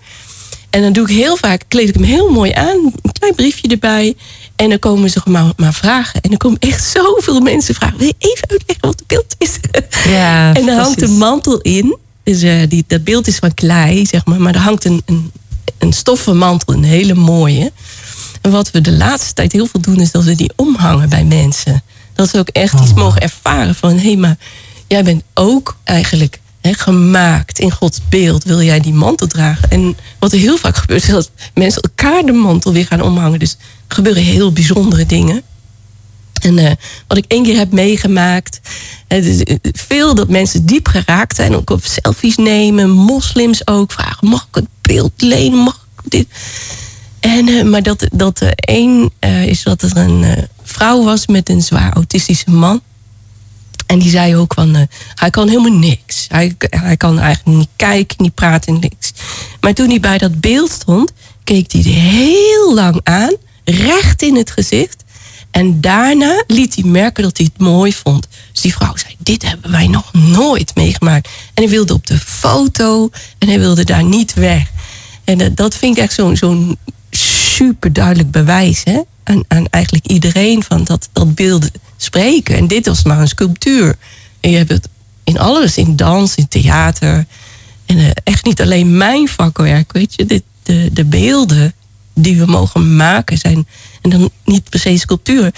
En dan doe ik heel vaak, kleed ik hem heel mooi aan. Een klein briefje erbij. En dan komen ze maar, maar vragen. En dan komen echt <laughs> zoveel mensen vragen. Wil je even uitleggen wat de beeld is? Ja, <laughs> en dan hangt fantastisch. mantel in. Dus eh, die, dat beeld is van klei, zeg maar. Maar er hangt een, een, een stoffen mantel, een hele mooie. En wat we de laatste tijd heel veel doen, is dat we die omhangen bij mensen. Dat ze ook echt iets mogen ervaren van... hé, hey, maar jij bent ook eigenlijk gemaakt in Gods beeld. Wil jij die mantel dragen? En wat er heel vaak gebeurt, is dat mensen elkaar de mantel weer gaan omhangen. Dus er gebeuren heel bijzondere dingen. En eh, wat ik één keer heb meegemaakt. eh, dus, eh, veel dat mensen diep geraakt zijn. Ook op selfies nemen. Moslims ook vragen: mag ik het beeld lenen? Mag ik dit? En, maar dat, dat één is dat er een vrouw was met een zwaar autistische man. En die zei ook van, eh, hij kan helemaal niks. Hij, hij kan eigenlijk niet kijken, niet praten, niks. Maar toen hij bij dat beeld stond, keek hij er heel lang aan, recht in het gezicht. En daarna liet hij merken dat hij het mooi vond. Dus die vrouw zei, dit hebben wij nog nooit meegemaakt. En hij wilde op de foto en hij wilde daar niet weg. En eh, dat vind ik echt zo'n zo'n super duidelijk bewijs hè? Aan, aan eigenlijk iedereen van dat, dat beelden spreken. En dit was maar een sculptuur. En je hebt het in alles, in dans, in theater. En eh, echt niet alleen mijn vakwerk, weet je. Dit, de, de beelden die we mogen maken zijn, en dan niet per se sculptuur,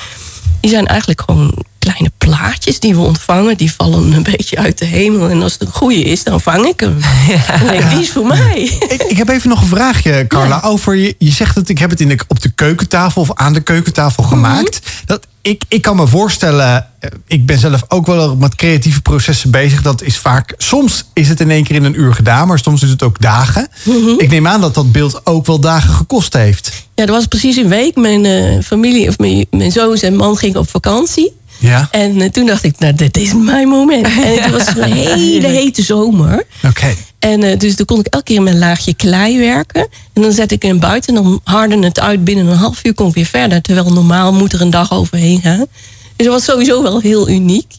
die zijn eigenlijk gewoon kleine plaatjes die we ontvangen. Die vallen een beetje uit de hemel. En als het een goede is, dan vang ik hem. <laughs> Denk, ik, die is voor mij. Ik, ik heb even nog een vraagje, Carla. Over je, je zegt dat ik heb het in de, op de keukentafel of aan de keukentafel Mhm. gemaakt. Dat, ik, ik kan me voorstellen, eh, ik ben zelf ook wel met creatieve processen bezig. Dat is vaak, soms is het in één keer in een uur gedaan, maar soms is het ook dagen. Mhm. Ik neem aan dat dat beeld ook wel dagen gekost heeft. Ja, dat was precies een week. Mijn eh, familie, of mijn, mijn zoon en man gingen op vakantie. Ja, En eh, toen dacht ik, nou, dit is mijn moment. <laughs> En het was een hele hete zomer. oké. En eh, dus dan kon ik elke keer met een laagje klei werken. En dan zet ik hem buiten en dan harde het uit. Binnen een half uur kon ik weer verder. Terwijl normaal moet er een dag overheen gaan. Dus dat was sowieso wel heel uniek.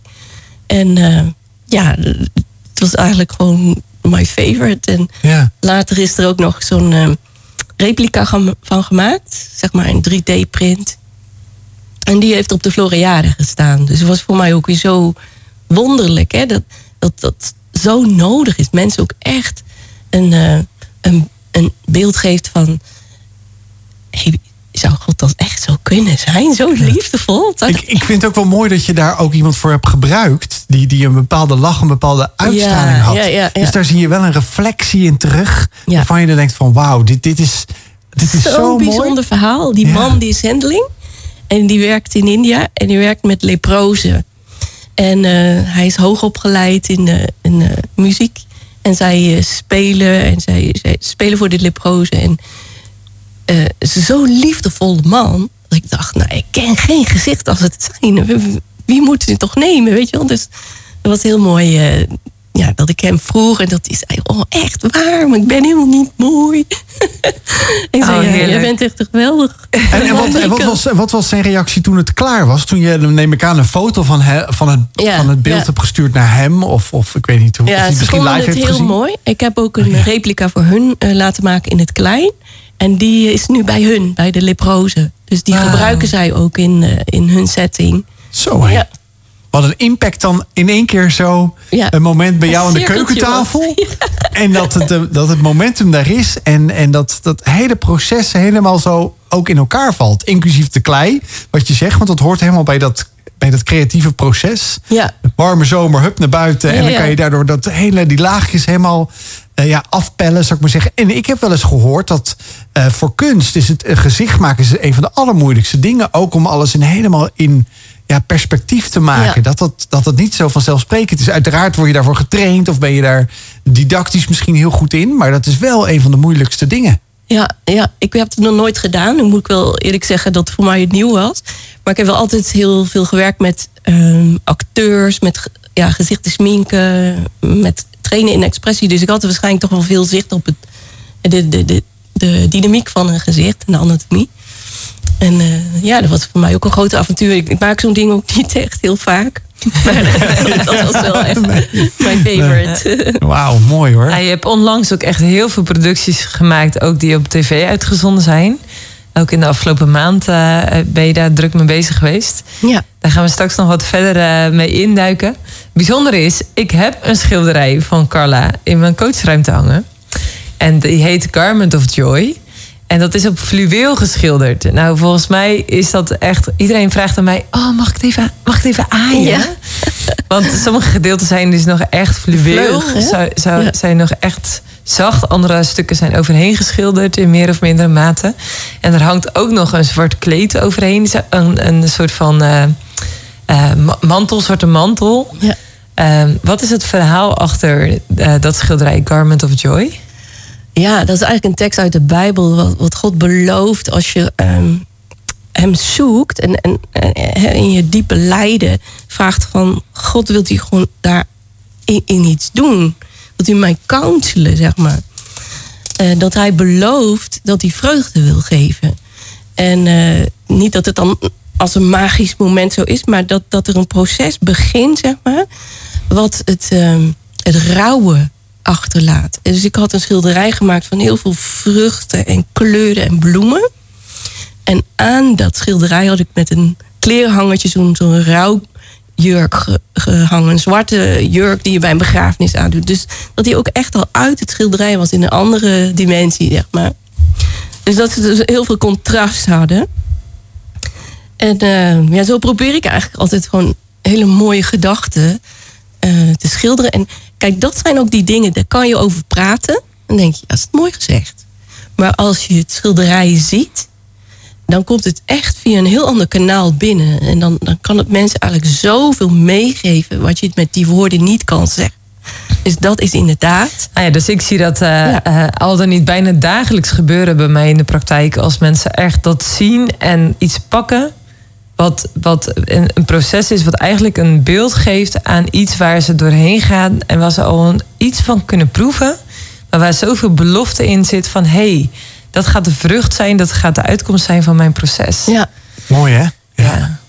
En eh, ja, het was eigenlijk gewoon my favorite. En Ja. later is er ook nog zo'n eh, replica van gemaakt. Zeg maar een 3D-print. En die heeft op de Floriade gestaan. Dus het was voor mij ook weer zo wonderlijk. Hè? Dat, dat dat zo nodig is. Mensen ook echt een, eh, een, een beeld geeft van... Hey, zou God dat echt zo kunnen zijn? Zo liefdevol. Dat- Ik, ik vind het ook wel mooi dat je daar ook iemand voor hebt gebruikt. Die, die een bepaalde lach, een bepaalde uitstraling Ja, had. ja, ja, ja. Dus daar zie je wel een reflectie in terug. Waarvan je dan denkt van wauw, dit, dit is, dit is zo, Zo'n mooi. bijzonder verhaal. Die man die is zendeling. En die werkt in India. En die werkt met leprozen. En eh, hij is hoogopgeleid in, eh, in eh, muziek. En zij spelen. En zij, zij spelen voor de leprozen. En zo'n liefdevolle man. Dat ik dacht, nou, ik ken geen gezicht als het zijn. Wie- moet het toch nemen, weet je wel? Dus dat was heel mooi ja, dat ik hem vroeg. En dat hij zei, oh, echt waar? Maar ik ben helemaal niet mooi. <laughs> ik zei, Oh, ja, jij heerlijk. bent echt geweldig. En, en, wat, <laughs> en wat, was, wat was zijn reactie toen het klaar was? Toen je, neem ik aan, een foto van, he- van, het, Ja, van het beeld ja. hebt gestuurd naar hem? Of, of ik weet niet hoe. Ja, hij ze misschien vonden live het heeft heel gezien. mooi. Ik heb ook een Oh, ja. replica voor hun eh, laten maken in het klein. En die is nu bij hun, bij de leprozen. Dus die Ah. gebruiken zij ook in, eh, in hun setting. Zo, hè. Ja. Wat een impact dan in één keer zo. Ja. Een moment bij jou aan de keukentafel. <laughs> En dat het, eh, dat het momentum daar is. En, en dat dat hele proces helemaal zo ook in elkaar valt. Inclusief de klei, wat je zegt. Want dat hoort helemaal bij dat, bij dat creatieve proces. Ja. Warme zomer, hup naar buiten. en dan kan je daardoor dat hele, die laagjes helemaal eh, ja, afpellen, zou ik maar zeggen. En ik heb wel eens gehoord dat eh, voor kunst is het gezicht maken is een van de allermoeilijkste dingen. Ook om alles in helemaal in ja, perspectief te maken. Ja. Dat, dat, dat het niet zo vanzelfsprekend is. Uiteraard word je daarvoor getraind of ben je daar didactisch misschien heel goed in. Maar dat is wel een van de moeilijkste dingen. Ja, ja, ik heb het nog nooit gedaan. Dan moet ik wel eerlijk zeggen dat het voor mij het nieuw was. Maar ik heb wel altijd heel veel gewerkt met ehm, acteurs, met ja, gezichten sminken, met trainen in expressie. Dus ik had waarschijnlijk toch wel veel zicht op het, de, de, de, de dynamiek van een gezicht en de anatomie. En eh, ja, dat was voor mij ook een groot avontuur. Ik, ik maak zo'n ding ook niet echt heel vaak. <laughs> Maar <laughs> dat was wel echt mijn favorite. Wauw, mooi hoor. Ja, je hebt onlangs ook echt heel veel producties gemaakt, ook die op tv uitgezonden zijn. Ook in de afgelopen maand eh, ben je daar druk mee bezig geweest. Ja. Daar gaan we straks nog wat verder eh, mee induiken. Bijzonder is, ik heb een schilderij van Carla in mijn coachruimte hangen. En die heet Garment of Joy. En dat is op fluweel geschilderd. Nou, volgens mij is dat echt... Iedereen vraagt aan mij... Oh, mag ik het even, mag ik het even aaien? Ja. <laughs> Want sommige gedeelten zijn dus nog echt fluweel. Vleug? Zou, zou, Ja. Zijn nog echt zacht. Andere stukken zijn overheen geschilderd in meer of mindere mate. En er hangt ook nog een zwart kleed overheen. Een, een soort van ma- mantel, zwarte mantel. Ja. Ehm, wat is het verhaal achter eh, dat schilderij Garment of Joy? Ja, dat is eigenlijk een tekst uit de Bijbel. Wat, God belooft als je ehm, hem zoekt. En, en, en in je diepe lijden vraagt van... God, wilt u gewoon daar in, in iets doen? Wilt u mij counselen, zeg maar? Eh, dat hij belooft dat hij vreugde wil geven. En eh, niet dat het dan als een magisch moment zo is... maar dat, dat er een proces begint, zeg maar... wat het, ehm, het rouwen achterlaat. Dus ik had een schilderij gemaakt van heel veel vruchten en kleuren en bloemen. En aan dat schilderij had ik met een kleerhangertje zo'n zo'n rouwjurk ge- gehangen. Een zwarte jurk die je bij een begrafenis aandoet. Dus dat die ook echt al uit het schilderij was in een andere dimensie, zeg maar. Dus dat ze dus heel veel contrast hadden. En eh, ja, zo probeer ik eigenlijk altijd gewoon hele mooie gedachten eh, te schilderen. En kijk, dat zijn ook die dingen, daar kan je over praten. Dan denk je, dat is mooi gezegd. Maar als je het schilderij ziet, dan komt het echt via een heel ander kanaal binnen. En dan, dan kan het mensen eigenlijk zoveel meegeven wat je met die woorden niet kan zeggen. Dus dat is inderdaad. Nou ja, dus ik zie dat eh, Ja. eh, al dan niet bijna dagelijks gebeuren bij mij in de praktijk. Als mensen echt dat zien en iets pakken. Wat, wat een, een proces is wat eigenlijk een beeld geeft aan iets waar ze doorheen gaan. En waar ze al een, iets van kunnen proeven. Maar waar zoveel belofte in zit van hé, hey, dat gaat de vrucht zijn, dat gaat de uitkomst zijn van mijn proces. Ja, Mooi hè? Ja.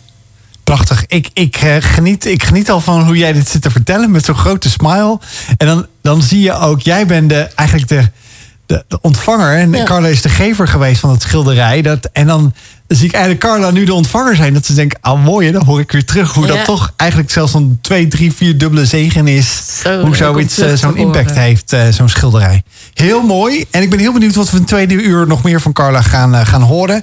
Prachtig. Ik, ik, eh, geniet, ik geniet al van hoe jij dit zit te vertellen met zo'n grote smile. En dan, dan zie je ook, jij bent de, eigenlijk de, de, de ontvanger. En Ja. Carla is de gever geweest van het schilderij. Dat, en dan zie ik eigenlijk Carla nu de ontvanger zijn. Dat ze denkt, ah mooi hè, dan hoor ik weer terug hoe Ja. dat toch eigenlijk zelfs een twee, drie, vier dubbele zegen is. Zo, hoe zoiets, te zo'n impact heeft, eh, zo'n schilderij. Heel mooi. En ik ben heel benieuwd wat we in het tweede uur nog meer van Carla gaan, eh, gaan horen.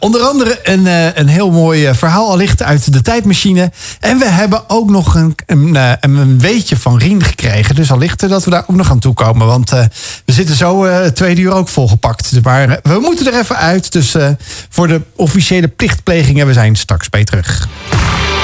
Onder andere een, een heel mooi verhaal allicht uit de tijdmachine. En we hebben ook nog een, een, een weetje van Rien gekregen. Dus allicht dat we daar ook nog aan toe komen. Want we zitten zo het tweede uur ook volgepakt. Maar we moeten er even uit. Dus voor de officiële plichtplegingen, we zijn straks bij terug.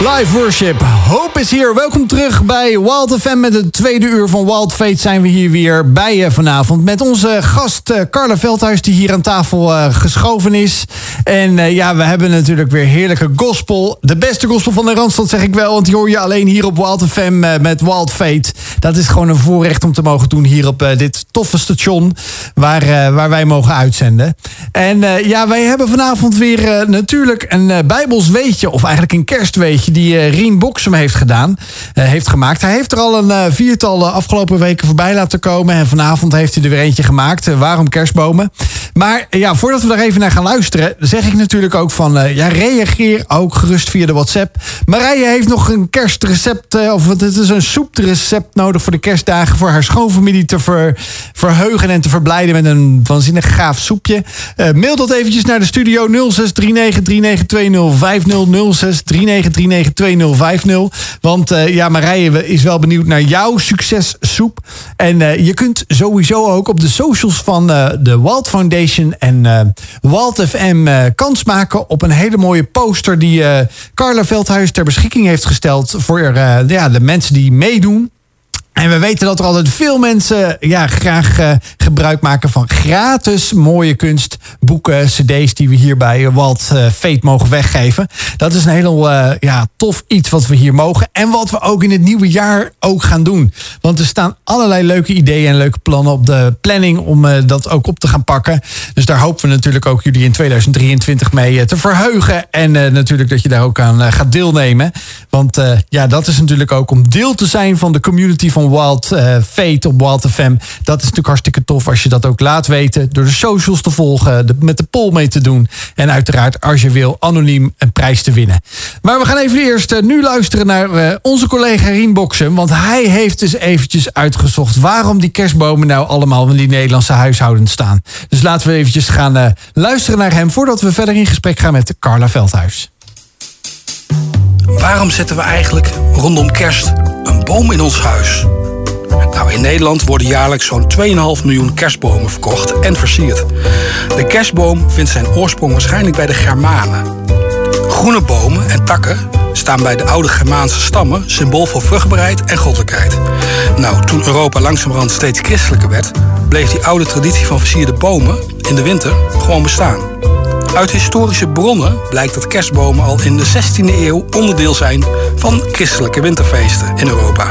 Live worship. Hope is hier. Welkom terug bij Wild FM. Met het tweede uur van Wild Fate zijn we hier weer bij je vanavond. Met onze gast eh, Carla Veldhuis die hier aan tafel eh, geschoven is. En eh, ja, we hebben natuurlijk weer heerlijke gospel. De beste gospel van de Randstad zeg ik wel. Want die hoor je alleen hier op Wild FM met Wild Fate. Dat is gewoon een voorrecht om te mogen doen hier op dit toffe station. Waar, waar wij mogen uitzenden. En ja, wij hebben vanavond weer eh, natuurlijk een eh, Bijbels weetje. Of eigenlijk een kerstweetje die eh, Rien Boksem heeft gedaan. heeft gemaakt. Hij heeft er al een viertal afgelopen weken voorbij laten komen. En vanavond heeft hij er weer eentje gemaakt. Waarom kerstbomen? Maar ja, voordat we daar even naar gaan luisteren, zeg ik natuurlijk ook van ja, reageer ook gerust via de WhatsApp. Marije heeft nog een kerstrecept, of het is een soeprecept nodig voor de kerstdagen voor haar schoonfamilie te ver- verheugen en te verblijden met een waanzinnig gaaf soepje. Mail dat eventjes naar de studio 0639392050 0639392050. Want eh, ja, Marije is wel benieuwd naar jouw successoep. En eh, je kunt sowieso ook op de socials van eh, de Walt Foundation en Walt FM kans maken op een hele mooie poster die Carla Veldhuis ter beschikking heeft gesteld voor ja, de mensen die meedoen. En we weten dat er altijd veel mensen ja, graag eh, gebruik maken van gratis mooie kunst, boeken, cd's die we hier bij Walt Fate mogen weggeven. Dat is een heel eh, ja, tof iets wat we hier mogen. En wat we ook in het nieuwe jaar ook gaan doen. Want er staan allerlei leuke ideeën en leuke plannen op de planning om dat ook op te gaan pakken. Dus daar hopen we natuurlijk ook jullie in 2023 mee te verheugen. En natuurlijk dat je daar ook aan gaat deelnemen. Want ja, dat is natuurlijk ook om deel te zijn van de community van Wild eh, Fate op Wild FM. Dat is natuurlijk hartstikke tof als je dat ook laat weten. Door de socials te volgen, met de poll mee te doen. En uiteraard, als je wil, anoniem een prijs te winnen. Maar we gaan even eerst eh, nu luisteren naar eh, onze collega Rien Boksen. Want hij heeft dus eventjes uitgezocht waarom die kerstbomen nou allemaal in die Nederlandse huishoudens staan. Dus laten we eventjes gaan luisteren naar hem voordat we verder in gesprek gaan met Carla Veldhuis. Waarom zetten we eigenlijk rondom kerst een boom in ons huis? Nou, in Nederland worden jaarlijks zo'n 2,5 miljoen kerstbomen verkocht en versierd. De kerstboom vindt zijn oorsprong waarschijnlijk bij de Germanen. Groene bomen en takken staan bij de oude Germaanse stammen symbool voor vruchtbaarheid en goddelijkheid. Nou, toen Europa langzamerhand steeds christelijker werd, bleef die oude traditie van versierde bomen in de winter gewoon bestaan. Uit historische bronnen blijkt dat kerstbomen al in de 16e eeuw onderdeel zijn van christelijke winterfeesten in Europa.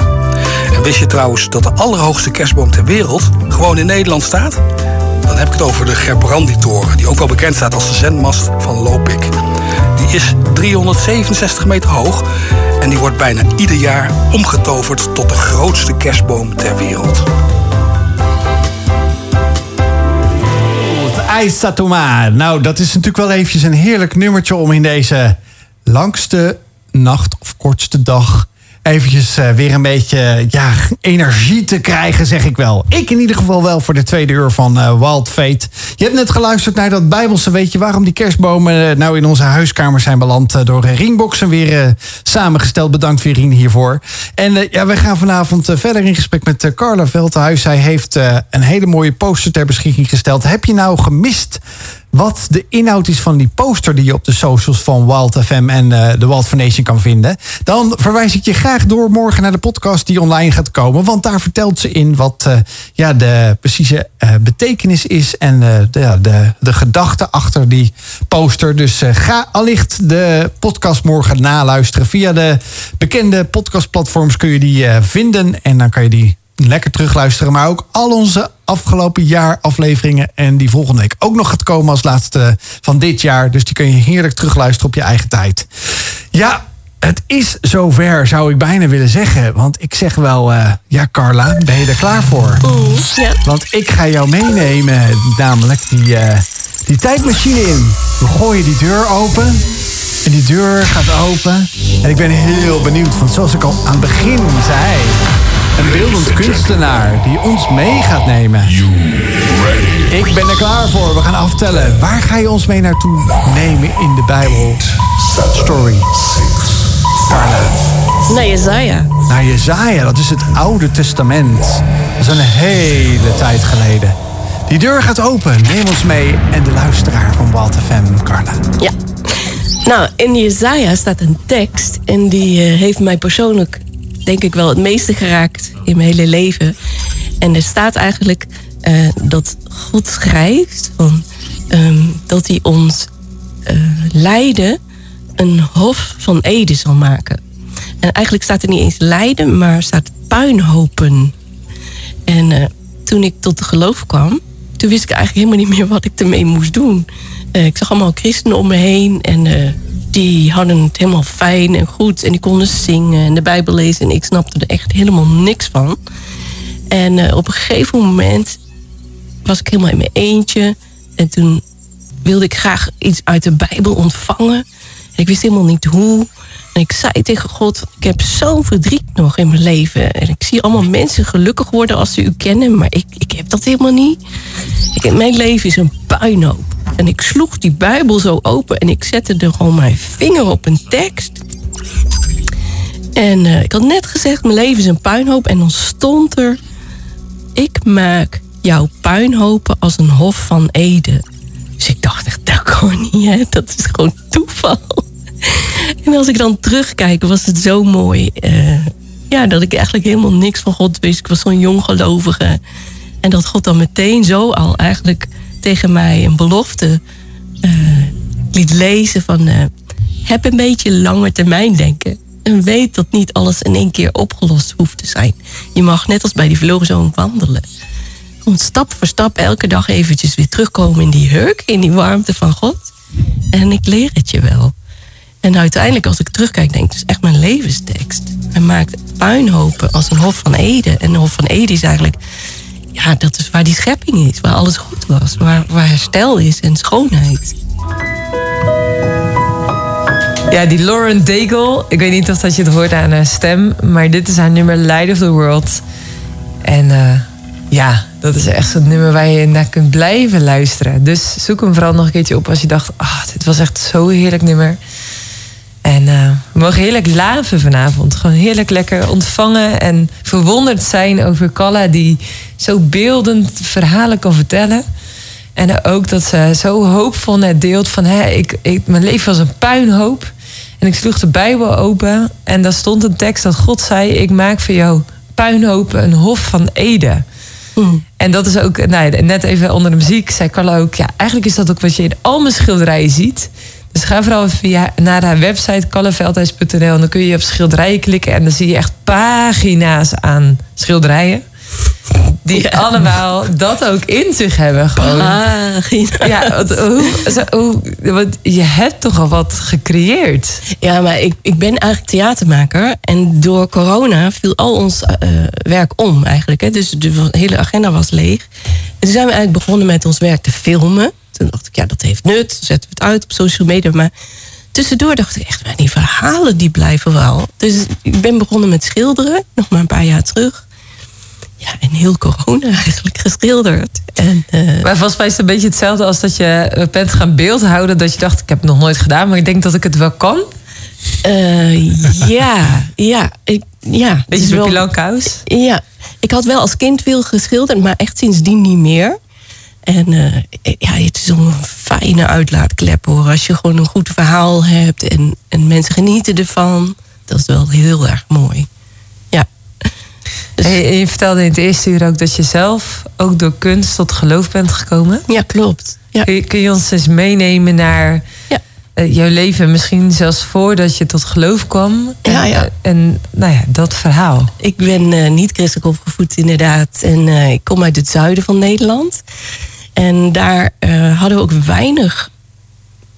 En wist je trouwens dat de allerhoogste kerstboom ter wereld gewoon in Nederland staat? Dan heb ik het over de Gerbrandi-toren, die ook wel bekend staat als de zendmast van Lopik. Die is 367 meter hoog en die wordt bijna ieder jaar omgetoverd tot de grootste kerstboom ter wereld. IJs Satoma. Nou, dat is natuurlijk wel eventjes een heerlijk nummertje om in deze langste nacht of kortste dag eventjes eh, weer een beetje ja, energie te krijgen, zeg ik wel. Ik in ieder geval wel voor de tweede uur van eh, Wild Fate. Je hebt net geluisterd naar dat Bijbelse. Weet je waarom die kerstbomen eh, nou in onze huiskamer zijn beland? door Ringboxen weer samengesteld. Bedankt weer Rien hiervoor. En ja, wij gaan vanavond verder in gesprek met Carla Veldhuis. Zij heeft een hele mooie poster ter beschikking gesteld. Heb je nou gemist wat de inhoud is van die poster die je op de socials van Wild FM en eh, de Wild Foundation kan vinden, dan verwijs ik je graag door morgen naar de podcast die online gaat komen. Want daar vertelt ze in wat eh, ja, de precieze eh, betekenis is en de, de, de gedachte achter die poster. Dus ga allicht de podcast morgen naluisteren. Via de bekende podcastplatforms kun je die vinden en dan kan je die lekker terugluisteren. Maar ook al onze afgelopen jaar afleveringen. En die volgende week ook nog gaat komen als laatste van dit jaar. Dus die kun je heerlijk terugluisteren op je eigen tijd. Ja, het is zover zou ik bijna willen zeggen. Want ik zeg wel, eh, ja Carla, ben je er klaar voor? Ja. Want ik ga jou meenemen, namelijk die, eh, die tijdmachine in. We gooien die deur open. En die deur gaat open. En ik ben heel benieuwd, want zoals ik al aan het begin zei... Een beeldend kunstenaar die ons mee gaat nemen. Ik ben er klaar voor. We gaan aftellen. Waar ga je ons mee naartoe nemen in de Bijbel? Story. Carla. naar Jezaja. Naar Jezaja, dat is het Oude Testament. Dat is een hele tijd geleden. Die deur gaat open. Neem ons mee. En de luisteraar van Wild FM, Carla. Ja. Nou, in Jezaja staat een tekst en die eh, heeft mij persoonlijk, denk ik wel, het meeste geraakt in mijn hele leven. En er staat eigenlijk eh, dat God schrijft van, ehm, dat hij ons eh, lijden een hof van Ede zal maken. En eigenlijk staat er niet eens lijden, maar staat puinhopen. En eh, toen ik tot de geloof kwam, toen wist ik eigenlijk helemaal niet meer wat ik ermee moest doen. Ik zag allemaal christenen om me heen en die hadden het helemaal fijn en goed. En die konden zingen en de Bijbel lezen. En ik snapte er echt helemaal niks van. En eh, op een gegeven moment was ik helemaal in mijn eentje. En toen wilde ik graag iets uit de Bijbel ontvangen. En ik wist helemaal niet hoe. En ik zei tegen God, ik heb zo'n verdriet nog in mijn leven. En ik zie allemaal mensen gelukkig worden als ze u kennen. Maar ik, ik heb dat helemaal niet. Ik, mijn leven is een puinhoop. En ik sloeg die Bijbel zo open. En ik zette er gewoon mijn vinger op een tekst. En eh, ik had net gezegd, mijn leven is een puinhoop. En dan stond er... Ik maak jouw puinhopen als een hof van Ede. Dus ik dacht echt, dat kan niet, hè? Dat is gewoon toeval. En als ik dan terugkijk, was het zo mooi. eh, ja, dat ik eigenlijk helemaal niks van God wist. Ik was zo'n jong gelovige. En dat God dan meteen zo al eigenlijk tegen mij een belofte eh, liet lezen van... eh, heb een beetje langer termijn denken. En weet dat niet alles in één keer opgelost hoeft te zijn. Je mag net als bij die verloren zoon wandelen. Gewoon stap voor stap elke dag eventjes weer terugkomen in die hurk, in die warmte van God. En ik leer het je wel. En uiteindelijk, als ik terugkijk, denk ik, het is echt mijn levenstekst. Hij maakt puinhopen als een Hof van Ede. En de Hof van Ede is eigenlijk, ja, dat is waar die schepping is. Waar alles goed was. Waar, waar herstel is en schoonheid. Ja, die Lauren Daigle. Ik weet niet of dat je het hoort aan haar stem. Maar dit is haar nummer Light of the World. En eh, ja, dat is echt zo'n nummer waar je naar kunt blijven luisteren. Dus zoek hem vooral nog een keertje op als je dacht... ah, dit was echt zo'n heerlijk nummer. En eh, we mogen heerlijk laven vanavond. Gewoon heerlijk lekker ontvangen en verwonderd zijn over Kalla... die zo beeldend verhalen kan vertellen... En ook dat ze zo hoopvol net deelt van... Hè, ik, ik, mijn leven was een puinhoop. En ik sloeg de Bijbel open en daar stond een tekst dat God zei... ik maak voor jou puinhopen een hof van Ede. En dat is ook, nou, net even onder de muziek, zei Carla ook... ja, eigenlijk is dat ook wat je in al mijn schilderijen ziet. Dus ga vooral via, naar haar website kalleveldhuis.nl... en dan kun je op schilderijen klikken... en dan zie je echt pagina's aan schilderijen die allemaal dat ook in zich hebben. Gewoon. Ja, want, hoe, zo- hoe, want je hebt toch al wat gecreëerd. Ja, maar ik, ik ben eigenlijk theatermaker. En door corona viel al ons eh, werk om eigenlijk. Hè. Dus de hele agenda was leeg. En toen zijn we eigenlijk begonnen met ons werk te filmen. Toen dacht ik, ja, dat heeft nut. Zetten we het uit op social media. Maar tussendoor dacht ik echt, maar die verhalen die blijven wel. Dus ik ben begonnen met schilderen. Nog maar een paar jaar terug. Ja, en heel corona <laughs> eigenlijk geschilderd. En, eh, Maar volgens mij is het een beetje hetzelfde als dat je bent gaan beeldhouden. Dat je dacht, ik heb het nog nooit gedaan, maar ik denk dat ik het wel kan. eh, ja, ja, ik, ja. Beetje zo'n wel-. Ja, ik had wel als kind veel geschilderd, maar echt sindsdien niet meer. En eh, ja, het is zo'n fijne uitlaatklep hoor. Als je gewoon een goed verhaal hebt en, en mensen genieten ervan. Dat is wel heel erg mooi. Ja. Dus- En je, vertelde in het eerste uur ook dat je zelf ook door kunst tot geloof bent gekomen. Ja, klopt. Ja. Kun, je, kun je ons eens meenemen naar Ja. eh, jouw leven, misschien zelfs voordat je tot geloof kwam? Ja, en, ja. eh, en nou ja, dat verhaal. Ik ben niet christelijk opgevoed, inderdaad. En ik kom uit het zuiden van Nederland. En daar eh, hadden we ook weinig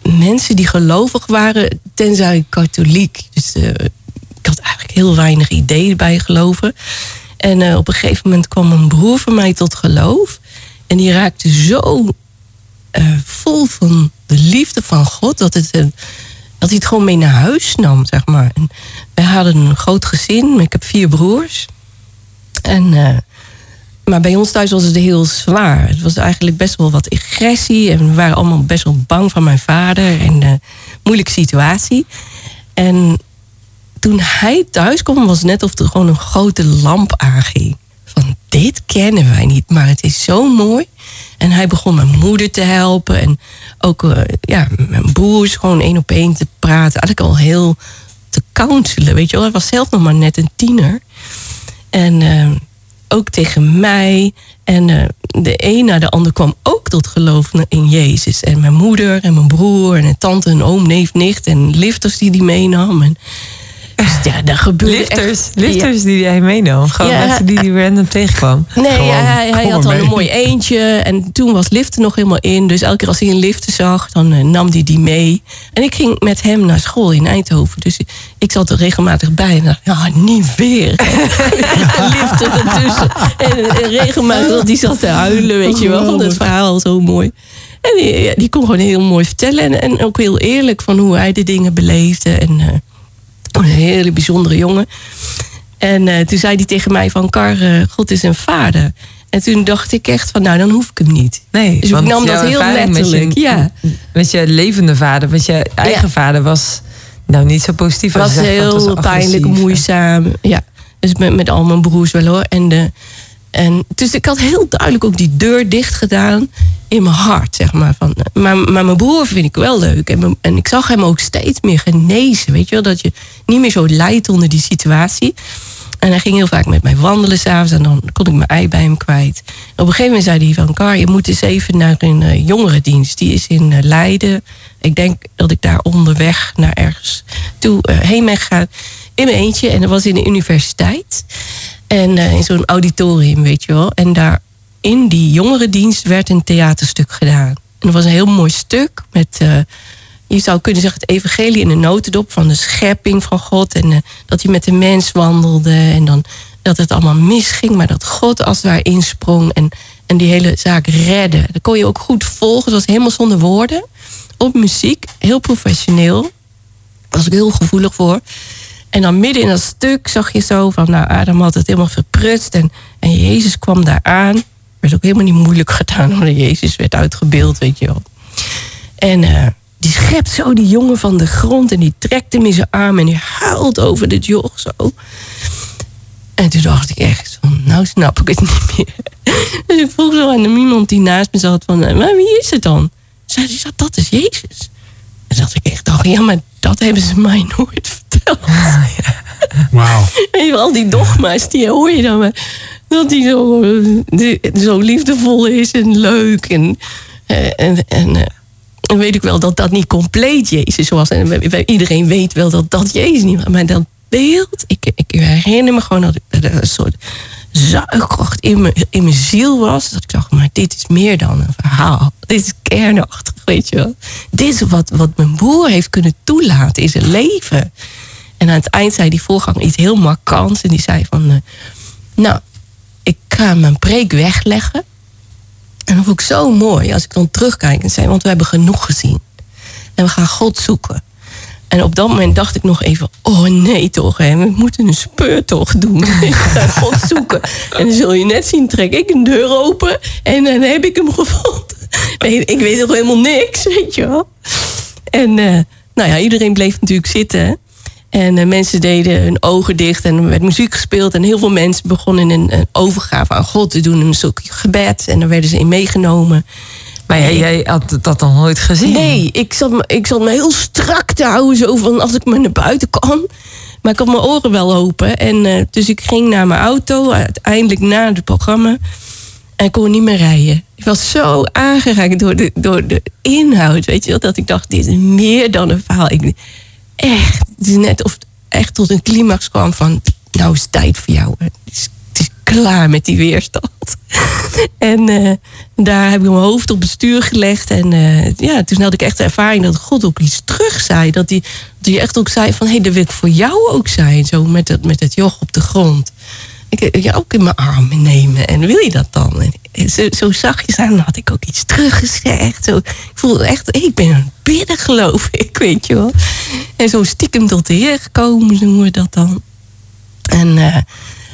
mensen die gelovig waren, tenzij katholiek. Dus eh, ik had eigenlijk heel weinig ideeën bij geloven. En eh, op een gegeven moment kwam een broer van mij tot geloof. En die raakte zo vol van de liefde van God dat, het, dat hij het gewoon mee naar huis nam, zeg maar. En wij hadden een groot gezin, ik heb vier broers. En, maar bij ons thuis was het heel zwaar. Het was eigenlijk best wel wat agressie. En we waren allemaal best wel bang van mijn vader. En eh moeilijke situatie. En toen hij thuis kwam, was het net of er gewoon een grote lamp aanging. Van dit kennen wij niet, maar het is zo mooi. En hij begon mijn moeder te helpen. En ook eh, ja, mijn broers gewoon één op één te praten. Eigenlijk al heel te counselen, weet je wel. Hij was zelf nog maar net een tiener. En eh, ook tegen mij. En eh, de een na de ander kwam ook tot geloof in Jezus. En mijn moeder en mijn broer en een tante en oom, neef, nicht. En lifters die die meenam. En, dus ja, daar gebeurde Lifters, echt... lifters die jij meenam. Gewoon Ja. mensen die die random tegenkwam. Nee, Gewoon, ja, hij, hij had al een mooi eentje. En toen was liften nog helemaal in. Dus elke keer als hij een liften zag, dan eh, nam hij die mee. En ik ging met hem naar school in Eindhoven. Dus ik zat er regelmatig bij. En dacht, ja, niet weer. <laughs> liften ertussen. En, en regelmatig, die zat te huilen, weet je wel. Van het verhaal, zo mooi. En die, ja, die kon gewoon heel mooi vertellen. En, en ook heel eerlijk van hoe hij de dingen beleefde. En eh, een hele bijzondere jongen. En eh, toen zei hij tegen mij van... Kar, eh, God is een vader. En toen dacht ik echt van, nou, dan hoef ik hem niet. Nee, Dus ik want nam dat heel ervaring met je- letterlijk, ja. Met je levende vader, met je eigen Ja. vader was nou niet zo positief. Als was je zegt, want heel was pijnlijk, moeizaam. Ja, dus met, met al mijn broers wel hoor. En, de, en dus ik had heel duidelijk ook die deur dicht gedaan in mijn hart, zeg maar. Van, maar, maar mijn broer vind ik wel leuk. En, en ik zag hem ook steeds meer genezen, weet je wel. Dat je niet meer zo lijdt onder die situatie. En hij ging heel vaak met mij wandelen s'avonds. En dan kon ik mijn ei bij hem kwijt. Op een gegeven moment zei hij van... Kar, je moet eens even naar een eh, jongerendienst. Die is in eh, Leiden. Ik denk dat ik daar onderweg naar ergens toe eh, heen ben gegaan. In mijn eentje. En dat was in de universiteit. En eh, in zo'n auditorium, weet je wel. En daar in die jongerendienst werd een theaterstuk gedaan. En dat was een heel mooi stuk met... eh, je zou kunnen zeggen het evangelie in een notendop van de schepping van God. En eh, dat hij met de mens wandelde. En dan dat het allemaal misging, maar dat God als ware insprong en, en die hele zaak redde. Dat kon je ook goed volgen. Het was helemaal zonder woorden. Op muziek, heel professioneel. Daar was ik heel gevoelig voor. En dan midden in dat stuk zag je zo van, nou, Adam had het helemaal verprutst. En, en Jezus kwam daar aan. werd ook helemaal niet moeilijk gedaan, <laughs> omdat Jezus werd uitgebeeld, weet je wel. En eh, die schept zo die jongen van de grond en die trekt hem in zijn arm en die huilt over dit joch zo. En toen dacht ik echt, nou snap ik het niet <laughs> meer. Dus ik vroeg zo aan iemand die naast me zat van, eh, maar wie is het dan? Zei die, dat is Jezus. En dat ik echt dacht, ja, maar dat hebben ze mij <laughs> nooit <laughs> Wauw. Al die dogma's, die hoor je dan maar. Dat hij zo, die- zo liefdevol is en leuk. En, eh, en, en, eh, en weet ik wel dat dat niet compleet Jezus was. En iedereen weet wel dat dat Jezus niet was. Maar dat beeld, ik, ik herinner me gewoon dat, ik, een soort zuigkracht in, me, in mijn ziel was. Dat ik dacht, maar dit is meer dan een verhaal. Dit is kernachtig, weet je wel. Dit is wat, wat mijn broer heeft kunnen toelaten in zijn leven. En aan het eind zei die voorganger iets heel markants. En die zei van... eh, nou, ik ga mijn preek wegleggen. En dat vond ik zo mooi als ik dan terugkijk en zei... want we hebben genoeg gezien. En we gaan God zoeken. En op dat moment dacht ik nog even... oh nee toch, hè, we moeten een speurtocht doen. <laughs> ik ga God zoeken. En dan zul je net zien, trek ik een deur open... en dan heb ik hem gevonden. <laughs> Ik weet nog helemaal niks, weet je wel. En eh, nou ja, iedereen bleef natuurlijk zitten. En eh, mensen deden hun ogen dicht en er werd muziek gespeeld. En heel veel mensen begonnen een, een overgave aan God te doen. Een soort gebed. En daar werden ze in meegenomen. Maar jij, jij had dat nog nooit gezien? Nee, ik zat, me, ik zat me heel strak te houden. Zo van als ik maar naar buiten kan. Maar ik had mijn oren wel open. En eh, dus ik ging naar mijn auto. Uiteindelijk na het programma. En ik kon niet meer rijden. Ik was zo aangeraakt door de, door de inhoud. Weet je wel, dat ik dacht, dit is meer dan een verhaal. Ik, echt, net of echt tot een climax kwam van... nou is het tijd voor jou. Het is, klaar met die weerstand. <laughs> en eh, daar heb ik mijn hoofd op het stuur gelegd. En eh, ja, toen had ik echt de ervaring dat God ook iets terug zei. Dat hij, dat echt ook zei van... hé, hey, dat wil ik voor jou ook zijn. Zo met het, met het joch op de grond. Ik wil je ook in mijn armen nemen. En wil je dat dan? En zo, zo zachtjes aan had ik ook iets teruggezegd. Zo, ik voelde echt, hey, ik ben aan het bidden geloof <laughs> ik, weet je wel. En zo stiekem tot de Heer gekomen, noemen we dat dan. En eh,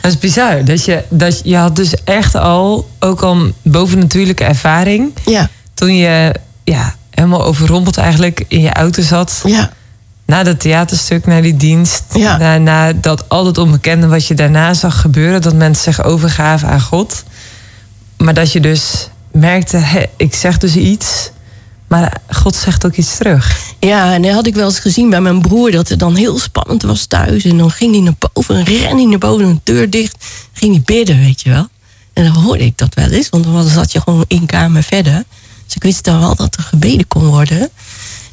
Dat is bizar. Dat je, dat je had dus echt al, ook al bovennatuurlijke ervaring. ja, Toen je ja, helemaal overrompeld eigenlijk in je auto zat. ja, Na dat theaterstuk, na die dienst. Ja. Na, na dat al dat onbekende wat je daarna zag gebeuren. Dat mensen zich overgaven aan God. Maar dat je dus merkte, hé, ik zeg dus iets. Maar God zegt ook iets terug. ja, en dat had ik wel eens gezien bij mijn broer... dat het dan heel spannend was thuis. En dan ging hij naar boven en hij naar boven... en de deur dicht, ging hij bidden, weet je wel. En dan hoorde ik dat wel eens, want dan zat je gewoon één kamer verder. Dus ik wist dan wel dat er gebeden kon worden.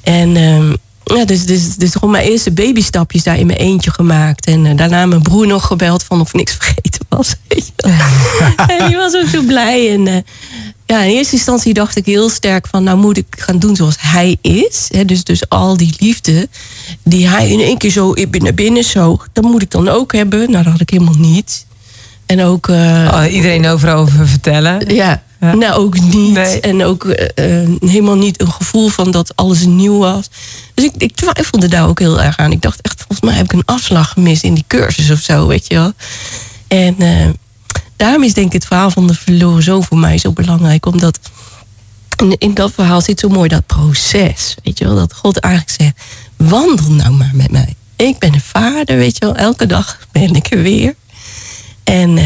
En ehm, ja, dus, dus, dus gewoon mijn eerste babystapjes daar in mijn eentje gemaakt. En eh, daarna mijn broer nog gebeld van of niks <laughs> vergeten was. <laughs> en die was ook zo blij. En eh, ja, in eerste instantie dacht ik heel sterk van... nou moet ik gaan doen zoals hij is. Dus, dus al die liefde die hij in één keer zo naar binnen zoog... dat moet ik dan ook hebben. Nou, dat had ik helemaal niet. En ook... eh, Oh, iedereen overal over vertellen. ja, Ja. nou ook niet. Nee. En ook eh, eh, helemaal niet een gevoel van dat alles nieuw was. Dus ik, ik twijfelde daar ook heel erg aan. Ik dacht echt, volgens mij heb ik een afslag gemist in die cursus of zo, weet je wel. En eh, daarom is denk ik het verhaal van de verloren zoon voor mij zo belangrijk. Omdat in, in dat verhaal zit zo mooi dat proces. Weet je wel, dat God eigenlijk zegt, wandel nou maar met mij. Ik ben een vader, weet je wel. Elke dag ben ik er weer. En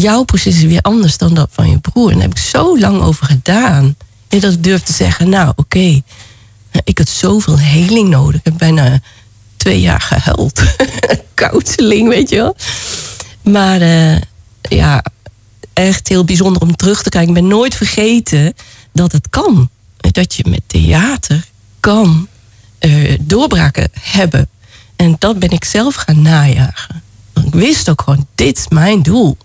jouw proces is weer anders dan dat van je broer. En daar heb ik zo lang over gedaan. En dat ik durf te zeggen, nou oké, ik had zoveel heling nodig. Ik heb bijna twee jaar gehuild. <laughs> Counseling, weet je wel. Maar eh, ja, echt heel bijzonder om terug te kijken. Ik ben nooit vergeten dat het kan. Dat je met theater kan eh, doorbraken hebben. En dat ben ik zelf gaan najagen. Ik wist ook gewoon, dit is mijn doel.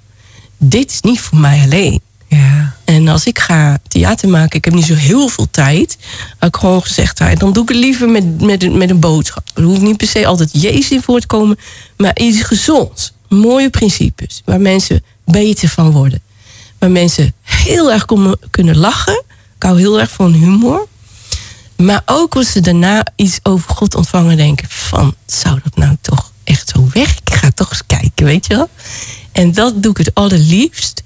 Dit is niet voor mij alleen. Ja. En als ik ga theater maken, ik heb niet zo heel veel tijd. Had ik gewoon gezegd, ah, dan doe ik het liever met, met, een- met een boodschap. Er hoeft niet per se altijd Jezus in voor te komen. Maar iets gezonds. Mooie principes. Waar mensen beter van worden. Waar mensen heel erg komen- kunnen lachen. Ik hou heel erg van humor. Maar ook als ze daarna iets over God ontvangen, denken van, zou dat nou toch echt zo werken? Ik ga toch eens kijken, weet je wel? En dat doe ik het allerliefst.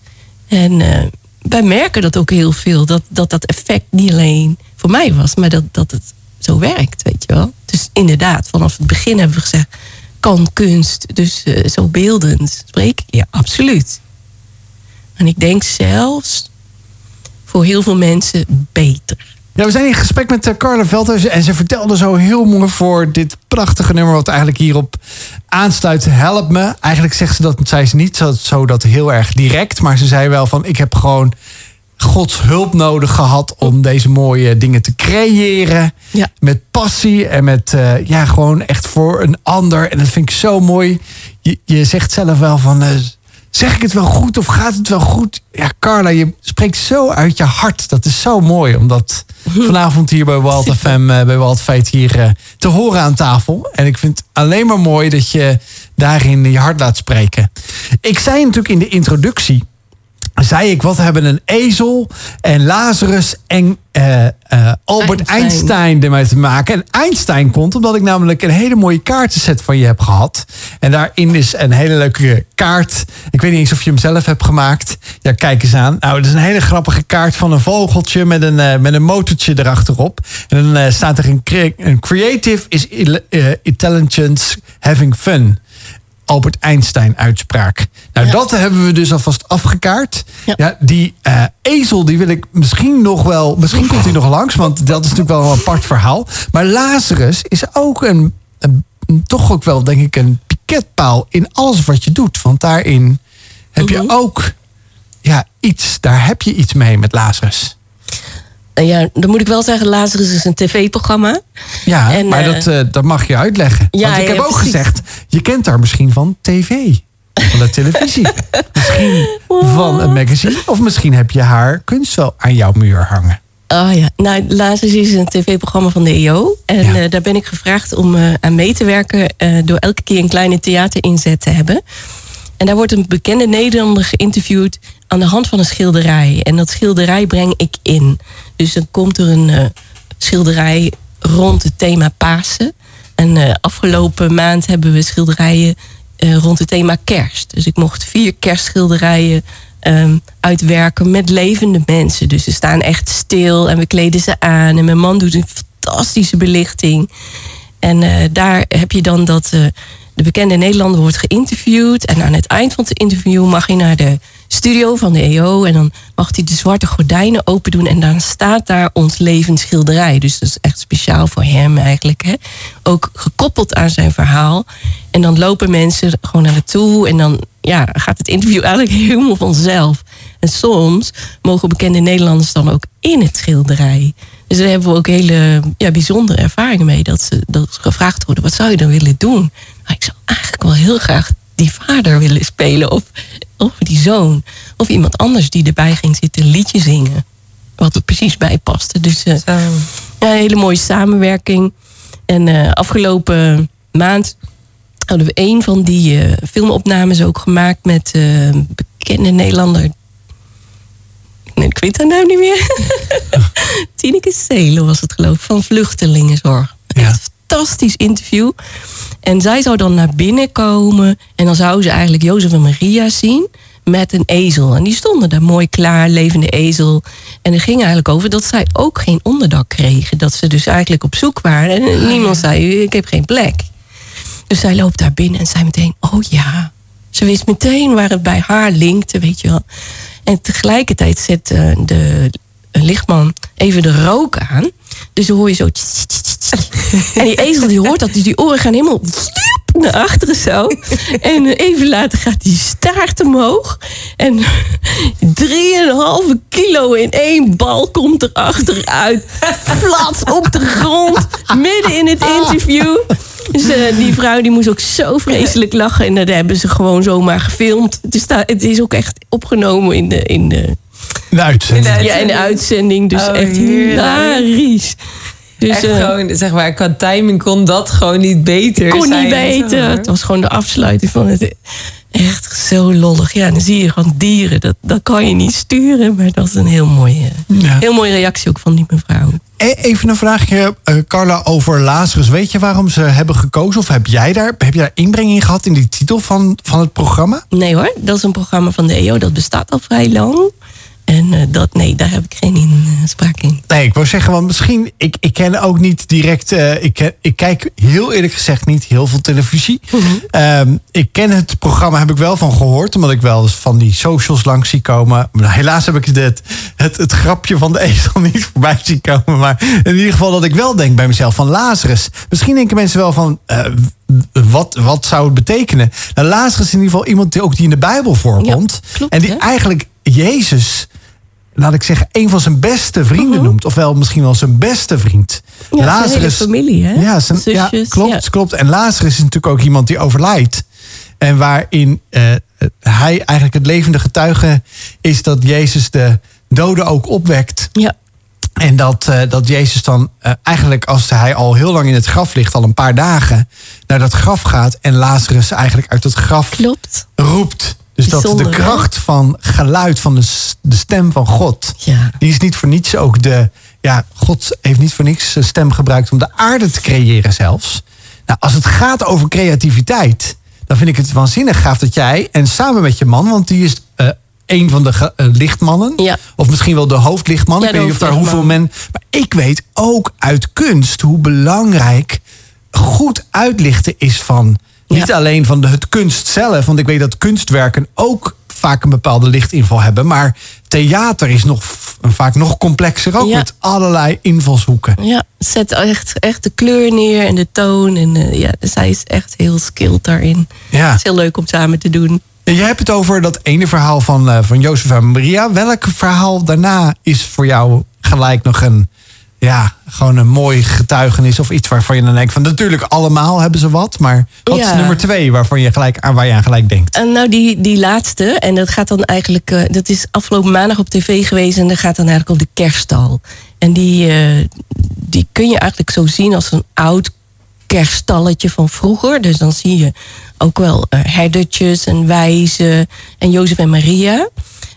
En eh, wij merken dat ook heel veel, dat, dat dat effect niet alleen voor mij was, maar dat, dat het zo werkt, weet je wel? Dus inderdaad, vanaf het begin hebben we gezegd, kan kunst dus eh, zo beeldend spreken? Ja, absoluut. En ik denk zelfs voor heel veel mensen beter. Ja, we zijn in gesprek met eh, Carla Veldhuizen en ze vertelde zo heel mooi voor dit prachtige nummer wat eigenlijk hierop aansluit. Help me. Eigenlijk zegt ze dat, zei ze niet zo, zo dat heel erg direct, maar ze zei wel van ik heb gewoon Gods hulp nodig gehad om deze mooie dingen te creëren. Ja. Met passie en met eh, ja, gewoon echt voor een ander. En dat vind ik zo mooi. Je, je zegt zelf wel van. eh, zeg ik het wel goed of gaat het wel goed? Ja, Carla, je spreekt zo uit je hart. Dat is zo mooi om dat <laughs> vanavond hier bij Walt FM, eh, bij Walt Feit hier eh, te horen aan tafel. En ik vind het alleen maar mooi dat je daarin je hart laat spreken. Ik zei natuurlijk in de introductie zei ik, wat hebben een ezel en Lazarus en eh, eh, Albert Einstein. Einstein. ermee te maken. En Einstein komt omdat ik namelijk een hele mooie kaartenset van je heb gehad. En daarin is een hele leuke kaart. Ik weet niet eens of je hem zelf hebt gemaakt. Ja, kijk eens aan. Nou, het is een hele grappige kaart van een vogeltje met een, eh, met een motortje erachterop. En dan staat er een, cre- een creative is intelligence having fun. Albert Einstein uitspraak. Nou, Ja. dat hebben we dus alvast afgekaart. Ja. Ja. die eh, ezel, die wil ik misschien nog wel... Misschien komt hij nog langs, want dat is natuurlijk wel een apart verhaal. Maar Lazarus is ook een, een- toch ook wel, denk ik, een piketpaal in alles wat je doet. Want daarin heb je Mhm. ook ja, iets, daar heb je iets mee met Lazarus. En ja, dan moet ik wel zeggen, Lazarus is een tv-programma. Ja, En, maar eh, dat, eh, dat mag je uitleggen. Ja, Want ik ja, heb ook precies. gezegd, je kent haar misschien van tv. Van de televisie. <laughs> misschien van een magazine. Of misschien heb je haar kunst wel aan jouw muur hangen. Oh ja, nou, Lazarus is een tv-programma van de EO. En Ja. eh, daar ben ik gevraagd om eh, aan mee te werken... eh, door elke keer een kleine theaterinzet te hebben. En daar wordt een bekende Nederlander geïnterviewd... aan de hand van een schilderij. En dat schilderij breng ik in. Dus dan komt er een eh, schilderij rond het thema Pasen. En eh, afgelopen maand hebben we schilderijen eh, rond het thema kerst. Dus ik mocht vier kerstschilderijen ehm, uitwerken met levende mensen. Dus ze staan echt stil en we kleden ze aan. En mijn man doet een fantastische belichting. En daar heb je dan dat de bekende Nederlander wordt geïnterviewd. En aan het eind van het interview mag hij naar de studio van de EO. En dan mag hij de zwarte gordijnen open doen. En dan staat daar ons levend schilderij. Dus dat is echt speciaal voor hem eigenlijk. Hè? Ook gekoppeld aan zijn verhaal. En dan lopen mensen gewoon naar naartoe. En dan ja, gaat het interview eigenlijk <laughs> helemaal vanzelf. En soms mogen bekende Nederlanders dan ook in het schilderij. Dus daar hebben we ook hele ja, bijzondere ervaringen mee. Dat ze, dat gevraagd worden, wat zou je dan willen doen? Nou, ik zou eigenlijk wel heel graag die vader willen spelen. Of, of die zoon. Of iemand anders die erbij ging zitten liedje zingen. Wat er precies bij paste. Dus eh, ja, een hele mooie samenwerking. En eh, afgelopen maand hadden we een van die eh, filmopnames ook gemaakt met eh, bekende Nederlander. Nee, ik weet haar nou niet meer. <laughs> Tineke Seelen was het geloof ik, van Vluchtelingenzorg. Ja. Echt een fantastisch interview. En zij zou dan naar binnen komen en dan zou ze eigenlijk Jozef en Maria zien met een ezel. En die stonden daar mooi klaar, levende ezel. En er ging eigenlijk over dat zij ook geen onderdak kregen. Dat ze dus eigenlijk op zoek waren. En niemand zei, ik heb geen plek. Dus zij loopt daar binnen en zei meteen, oh ja. Ze wist meteen waar het bij haar linkte, weet je wel. En tegelijkertijd zet eh, de lichtman even de rook aan. Dus dan hoor je zo... En die ezel die hoort dat, dus die oren gaan helemaal naar achteren zo. En even later gaat die staart omhoog. En 3,5 kilo in één bal komt er achteruit. Flats op de grond, midden in het interview. Dus eh, die vrouw die moest ook zo vreselijk lachen. En dat hebben ze gewoon zomaar gefilmd. Is, daar- het is ook echt opgenomen in de, in de, De uitzending. In de Ja, in de uitzending. Dus Oh, echt hilarisch. Dus Echt eh, gewoon, zeg maar, qua timing kon dat gewoon niet beter kon zijn. niet beter. Het was gewoon de afsluiting van het. Echt zo lollig. Ja, dan zie je gewoon dieren. Dat, dat kan je niet sturen. Maar dat is een heel mooie, Ja. heel mooie reactie ook van die mevrouw. E- Even een vraagje, eh, Carla, over Lazarus. Weet je waarom ze hebben gekozen? Of heb jij daar, heb jij daar inbreng in gehad in die titel van, van het programma? Nee hoor, dat is een programma van de EO. Dat bestaat al vrij lang. En eh, dat, nee, daar heb ik geen inspraak in. Nee, ik wou zeggen, want misschien, ik, ik ken ook niet direct, eh, ik, ik kijk heel eerlijk gezegd niet heel veel televisie. Ehm, ik ken het programma, heb ik wel van gehoord, omdat ik wel eens van die socials langs zie komen. Maar helaas heb ik het, het, het grapje van de ezel <laughs> niet voorbij zien komen. Maar in ieder geval dat ik wel denk bij mezelf van Lazarus. Misschien denken mensen wel van, eh, wat, wat zou het betekenen? Nou, Lazarus is in ieder geval iemand die ook die in de Bijbel voorkomt. Ja, klopt, en die eigenlijk Jezus laat ik zeggen, een van zijn beste vrienden noemt. Ofwel misschien wel zijn beste vriend. Ja, zijn hele familie, hè? Ja, zijn, ja Zusjes, klopt, ja. klopt. En Lazarus is natuurlijk ook iemand die overlijdt. En waarin eh, hij eigenlijk het levende getuige is dat Jezus de doden ook opwekt. Ja, En dat, eh, dat Jezus dan eh, eigenlijk, als hij al heel lang in het graf ligt, al een paar dagen, naar dat graf gaat. En Lazarus eigenlijk uit het graf klopt. roept. Dus dat de hè? kracht van geluid van de, de stem van God. Ja. Die is niet voor niets ook de. Ja, God heeft niet voor niks zijn stem gebruikt om de aarde te creëren zelfs. Nou, als het gaat over creativiteit, dan vind ik het waanzinnig gaaf dat jij en samen met je man, want die is eh een van de ge- eh, lichtmannen, Ja. of misschien wel de hoofdlichtman. Ja, ik weet niet of daar hoeveel men. Maar ik weet ook uit kunst hoe belangrijk goed uitlichten is van. Niet alleen van de, het kunst zelf, want ik weet dat kunstwerken ook vaak een bepaalde lichtinval hebben. Maar theater is nog, vaak nog complexer ook Ja. met allerlei invalshoeken. Ja, zet echt, echt de kleur neer en de toon. En eh, ja, dus hij is echt heel skilled daarin. Ja. Het is heel leuk om samen te doen. En jij hebt het over dat ene verhaal van, eh, van Jozef en Maria. Welk verhaal daarna is voor jou gelijk nog een, ja, gewoon een mooi getuigenis of iets waarvan je dan denkt van natuurlijk allemaal hebben ze wat, maar wat is nummer twee waarvan je gelijk aan waar je aan gelijk denkt? En nou, die, die laatste, en dat gaat dan eigenlijk, eh, dat is afgelopen maandag op tv geweest en dat gaat dan eigenlijk op de kerststal. En die, eh, die kun je eigenlijk zo zien als een oud kerststalletje van vroeger. Dus dan zie je ook wel eh, herdertjes en wijzen en Jozef en Maria.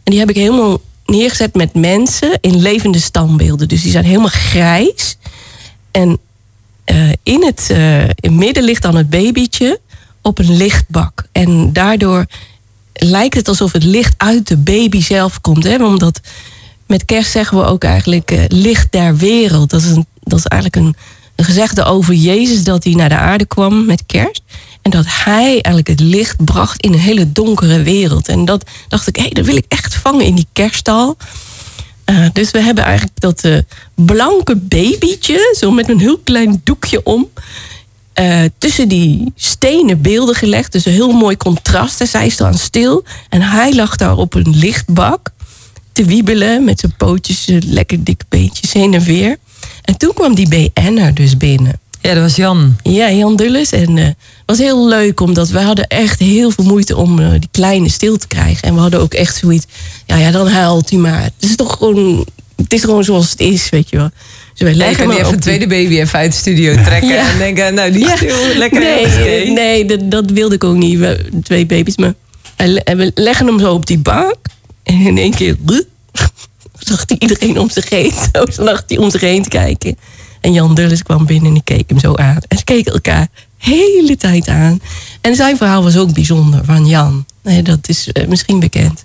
En die heb ik helemaal neergezet met mensen in levende standbeelden. Dus die zijn helemaal grijs. En eh, in het eh, in het midden ligt dan het babytje op een lichtbak. En daardoor lijkt het alsof het licht uit de baby zelf komt. Hè? Omdat met kerst zeggen we ook eigenlijk eh, licht der wereld. Dat is, een, dat is eigenlijk een gezegde over Jezus dat hij naar de aarde kwam met kerst. En dat hij eigenlijk het licht bracht in een hele donkere wereld. En dat dacht ik, hé, dat wil ik echt vangen in die kerststal. Eh, dus we hebben eigenlijk dat eh, blanke babytje, zo met een heel klein doekje om, eh, tussen die stenen beelden gelegd. Dus een heel mooi contrast. En zij staan stil en hij lag daar op een lichtbak te wiebelen met zijn pootjes, lekker dikke beentjes heen en weer. En toen kwam die BN'er dus binnen. Ja, dat was Jan. Ja, Jan Dulles. En eh, het was heel leuk, omdat we hadden echt heel veel moeite om eh, die kleine stil te krijgen. En we hadden ook echt zoiets, ja, ja, dan huilt hij maar. Het is toch gewoon, het is gewoon zoals het is, weet je wel. Dus wij leggen hem die even een tweede baby even uit de studio trekken. Ja. En denken, nou die is Ja. stil, lekker. Nee, oké. nee dat, dat wilde ik ook niet. We, twee baby's. Maar en, en we leggen hem zo op die bank. En in één keer zag iedereen om zich heen. <laughs> Zo lag hij om zich heen te kijken. En Jan Dulles kwam binnen en ik keek hem zo aan. En ze keken elkaar hele tijd aan. En zijn verhaal was ook bijzonder van Jan. Nee, dat is eh, misschien bekend.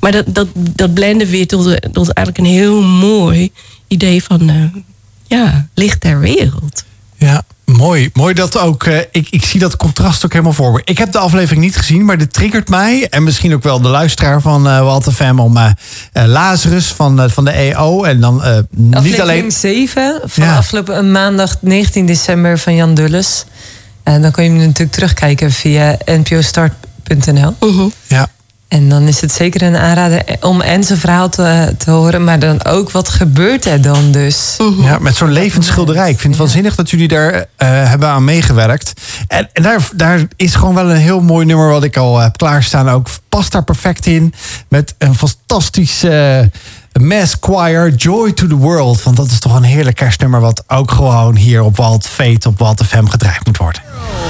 Maar dat, dat, dat blende weer tot, tot eigenlijk een heel mooi idee van... eh, ja, licht ter wereld. Ja, mooi. Mooi dat ook. eh, ik, ik zie dat contrast ook helemaal voor me. Ik heb de aflevering niet gezien, maar dit triggert mij. En misschien ook wel de luisteraar van eh Walter Fam om eh, eh, Lazarus van, eh, van de EO. En dan eh, niet Aflevering alleen. 7 van Ja. afgelopen maandag 19 december van Jan Dulles. En dan kun je hem natuurlijk terugkijken via npostart.nl. Ja. En dan is het zeker een aanrader om en zijn verhaal te, te horen, maar dan ook wat gebeurt er dan dus. Ja, met zo'n levensschilderij. Ik vind het waanzinnig dat jullie daar eh, hebben aan meegewerkt. En, en daar, daar is gewoon wel een heel mooi nummer wat ik al heb klaarstaan. Ook past daar perfect in. Met een fantastische eh, mass choir, Joy to the World. Want dat is toch een heerlijk kerstnummer... wat ook gewoon hier op Wild Fate, op Wild FM gedraaid moet worden.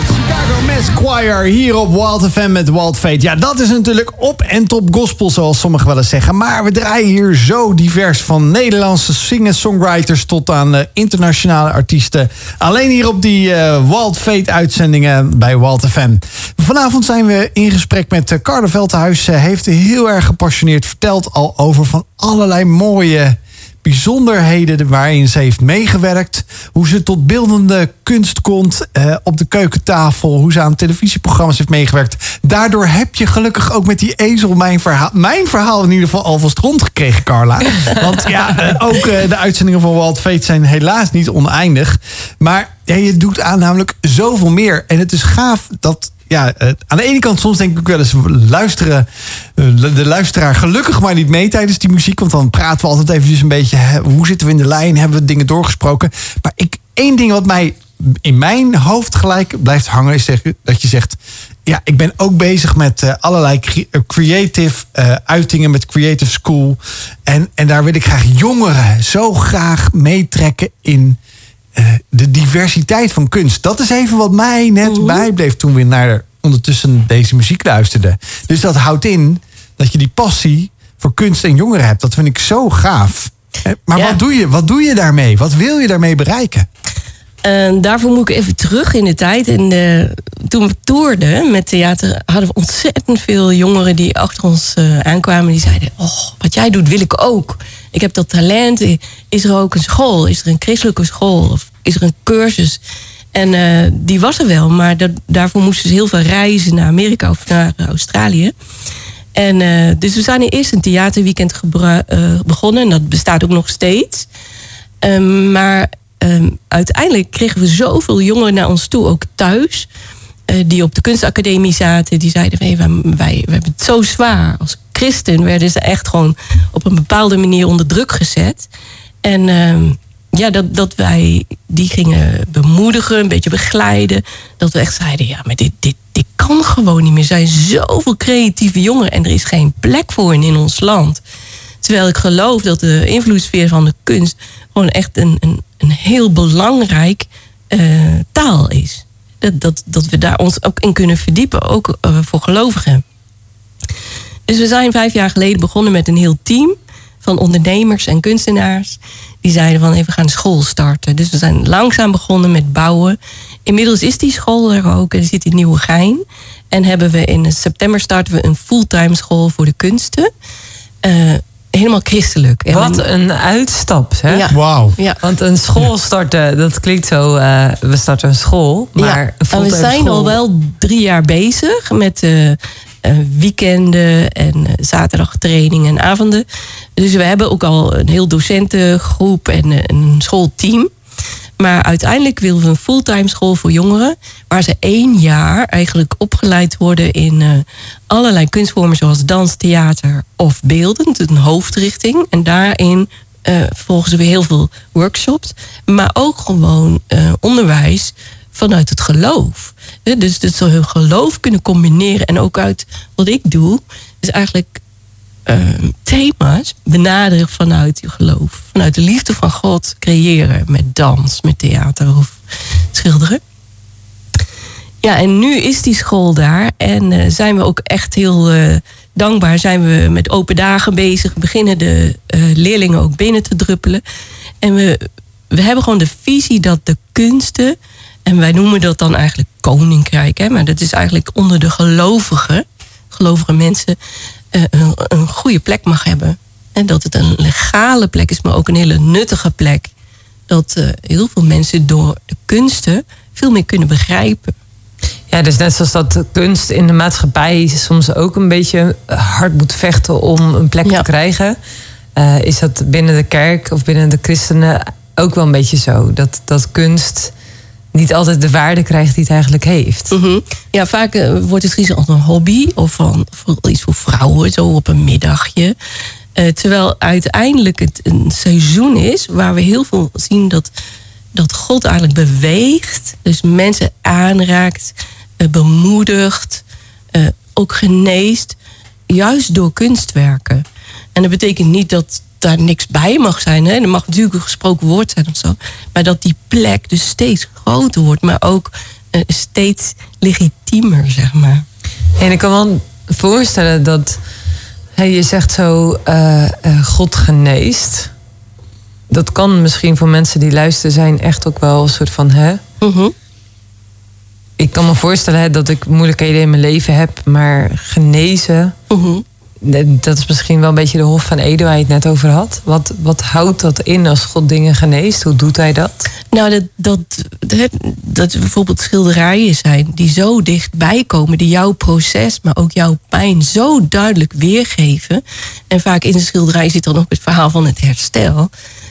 Chicago Mass Choir hier op Wild FM met Wild Fate. Ja, dat is natuurlijk op en top gospel, zoals sommigen wel eens zeggen. Maar we draaien hier zo divers van Nederlandse singer-songwriters tot aan eh, internationale artiesten. Alleen hier op die eh, Wild Fate uitzendingen bij Wild FM. Vanavond zijn we in gesprek met uh, Carla Veldhuis. Ze heeft heel erg gepassioneerd verteld al over van allerlei mooie bijzonderheden waarin ze heeft meegewerkt. Hoe ze tot beeldende kunst komt eh, op de keukentafel. Hoe ze aan televisieprogramma's heeft meegewerkt. Daardoor heb je gelukkig ook met die ezel mijn verhaal, mijn verhaal in ieder geval alvast rondgekregen, Carla. <laughs> Want ja, eh, ook eh, de uitzendingen van Wild Fate zijn helaas niet oneindig. Maar ja, je doet aan namelijk zoveel meer. En het is gaaf dat ja, eh, aan de ene kant soms denk ik wel eens luisteren eh, de luisteraar gelukkig maar niet mee tijdens die muziek. Want dan praten we altijd eventjes een beetje hè, hoe zitten we in de lijn, hebben we dingen doorgesproken. Maar ik, één ding wat mij in mijn hoofd gelijk blijft hangen is dat je zegt ja, ik ben ook bezig met eh, allerlei cre- creative uitingen met Creative School. En, en daar wil ik graag jongeren zo graag meetrekken in de diversiteit van kunst. Dat is even wat mij net bijbleef toen we naar ondertussen deze muziek luisterden. Dus dat houdt in dat je die passie voor kunst en jongeren hebt. Dat vind ik zo gaaf. Eh, Maar Ja. wat, doe je, wat doe je daarmee? Wat wil je daarmee bereiken? Daarvoor moet ik even terug in de tijd. En eh, toen we toerden met theater, hadden we ontzettend veel jongeren die achter ons eh, aankwamen. Die zeiden: Oh, wat jij doet, wil ik ook. Ik heb dat talent. Is er ook een school? Is er een christelijke school? Of is er een cursus? En eh, die was er wel, maar daarvoor moesten ze heel veel reizen naar Amerika of naar Australië. En dus we zijn eerst een theaterweekend begonnen. En dat bestaat ook nog steeds. Ehm, maar ehm, uiteindelijk kregen we zoveel jongeren naar ons toe, ook thuis. eh, die op de kunstacademie zaten. Die zeiden: hey, wij, hebben het zo zwaar. Als christen werden ze echt gewoon op een bepaalde manier onder druk gezet. En ehm, ja, dat, dat wij die gingen bemoedigen, een beetje begeleiden. Dat we echt zeiden: ja, maar dit, dit, dit kan gewoon niet meer. Er zijn zoveel creatieve jongeren en er is geen plek voor in ons land. Terwijl ik geloof dat de invloedssfeer van de kunst gewoon echt een, een, een heel belangrijk eh, taal is. Dat, dat, we daar ons ook in kunnen verdiepen, ook eh, voor gelovigen. Dus we zijn vijf jaar geleden begonnen met een heel team van ondernemers en kunstenaars. Die zeiden van even gaan school starten. Dus we zijn langzaam begonnen met bouwen. Inmiddels is die school er ook en zit in Nieuwegein. En hebben we in september starten we een fulltime school voor de kunsten. Eh, helemaal christelijk. En Wat een uitstap, hè? Ja. Wauw. Ja. Want een school starten, dat klinkt zo, eh, we starten een school. Maar ja, een en we zijn school- al wel drie jaar bezig met eh, eh, weekenden en zaterdagtrainingen en avonden. Dus we hebben ook al een heel docentengroep en een schoolteam. Maar uiteindelijk willen we een fulltime school voor jongeren. Waar ze één jaar eigenlijk opgeleid worden in eh, allerlei kunstvormen zoals dans, theater of beeldend. Een hoofdrichting. En daarin eh, volgen ze weer heel veel workshops. Maar ook gewoon eh, onderwijs vanuit het geloof. Eh, Dus dat ze hun geloof kunnen combineren. En ook uit wat ik doe, is eigenlijk eh, thema's benaderen vanuit je geloof. Vanuit de liefde van God creëren met dans, met theater of schilderen. Ja, en nu is die school daar en eh, zijn we ook echt heel eh, dankbaar. Zijn we met open dagen bezig, beginnen de eh, leerlingen ook binnen te druppelen. En we, we hebben gewoon de visie dat de kunsten, en wij noemen dat dan eigenlijk koninkrijk, hè, maar dat is eigenlijk onder de gelovigen, gelovige mensen, een, een goede plek mag hebben. En dat het een legale plek is, maar ook een hele nuttige plek. Dat eh, heel veel mensen door de kunsten veel meer kunnen begrijpen. Ja, dus net zoals dat kunst in de maatschappij soms ook een beetje hard moet vechten om een plek Ja. te krijgen. eh, is dat binnen de kerk of binnen de christenen ook wel een beetje zo? Dat, dat kunst niet altijd de waarde krijgt die het eigenlijk heeft. Mhm. Ja, vaak eh, wordt het gezien als een hobby of van, iets voor vrouwen, zo op een middagje. Eh, terwijl uiteindelijk het een seizoen is waar we heel veel zien dat, dat God eigenlijk beweegt. Dus mensen aanraakt, eh, bemoedigt, ook geneest. juist door kunstwerken. En dat betekent niet dat daar niks bij mag zijn. Hè? Er mag natuurlijk een gesproken woord zijn of zo. Maar dat die plek dus steeds groter wordt. Maar ook eh, steeds legitiemer, zeg maar. En ik kan wel voorstellen dat hè, je zegt zo eh, eh, God geneest. Dat kan misschien voor mensen die luisteren zijn echt ook wel een soort van hè. Mhm. Ik kan me voorstellen hè, dat ik moeilijkheden in mijn leven heb, maar genezen. Mhm. Dat is misschien wel een beetje de Hof van Ede waar je het net over had. Wat, wat houdt dat in als God dingen geneest? Hoe doet hij dat? Nou, dat, dat, dat, dat bijvoorbeeld schilderijen zijn die zo dichtbij komen, die jouw proces, maar ook jouw pijn zo duidelijk weergeven. En vaak in de schilderij zit dan ook het verhaal van het herstel.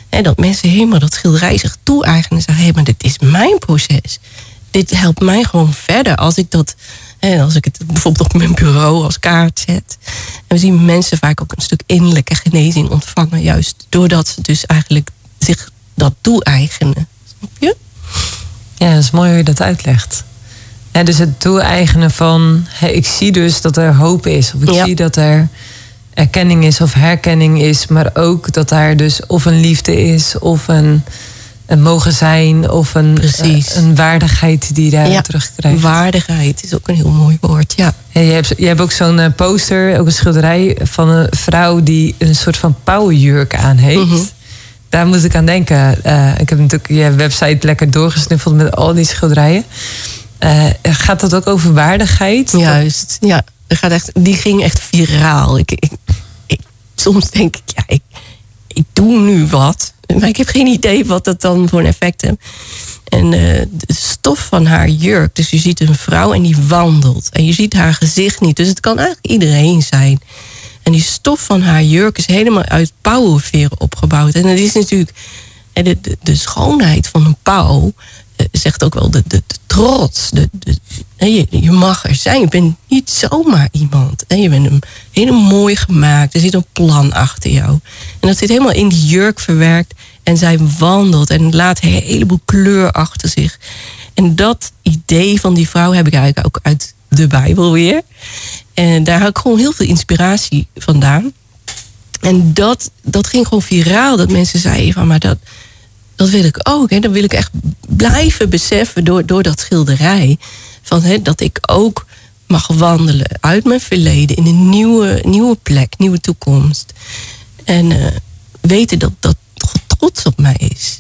En dat mensen helemaal dat schilderij zich toe-eigenen en zeggen: hé, maar dit is mijn proces. Dit helpt mij gewoon verder als ik dat. Hè, Als ik het bijvoorbeeld op mijn bureau als kaart zet. En we zien mensen vaak ook een stuk innerlijke genezing ontvangen. Juist doordat ze dus eigenlijk zich dat toe-eigenen. Snap je? Ja, dat is mooi hoe je dat uitlegt. Ja, dus het toe-eigenen van... ik zie dus dat er hoop is. Of ik Ja. zie dat er erkenning is of herkenning is. Maar ook dat daar dus of een liefde is... of een mogen zijn... of een, eh, een waardigheid die je daar Ja, terugkrijgt. Waardigheid is ook een heel mooi woord. Ja. Ja, je, hebt, je hebt ook zo'n eh, poster, ook een schilderij... van een vrouw die een soort van pauwenjurk aan heeft... Mhm. Daar moet ik aan denken. Eh, ik heb natuurlijk je website lekker doorgesnuffeld met al die schilderijen. Gaat dat ook over waardigheid? Juist. Ja, gaat echt, die ging echt viraal. Ik, ik, ik- soms denk ik, ja, ik, ik doe nu wat. Maar ik heb geen idee wat dat dan voor een effect heeft. En eh, de stof van haar jurk. Dus je ziet een vrouw en die wandelt. En je ziet haar gezicht niet. Dus het kan eigenlijk iedereen zijn. En die stof van haar jurk is helemaal uit pauwenveren opgebouwd. En dat is natuurlijk de, de, de schoonheid van een pauw. eh, zegt ook wel de, de trots. De, je, mag er zijn. Je bent niet zomaar iemand. Hè, je bent hem helemaal mooi gemaakt. Er zit een plan achter jou. En dat zit helemaal in die jurk verwerkt. En zij wandelt en laat een heleboel kleur achter zich. En dat idee van die vrouw heb ik eigenlijk ook uit de Bijbel weer. En daar had ik gewoon heel veel inspiratie vandaan. En dat, dat ging gewoon viraal. Dat mensen zeiden van, maar dat, dat wil ik ook. Hè. Dat wil ik echt blijven beseffen door, door dat schilderij. Van, hè, dat ik ook mag wandelen uit mijn verleden in een nieuwe, nieuwe plek, nieuwe toekomst. En eh, weten dat, dat God trots op mij is.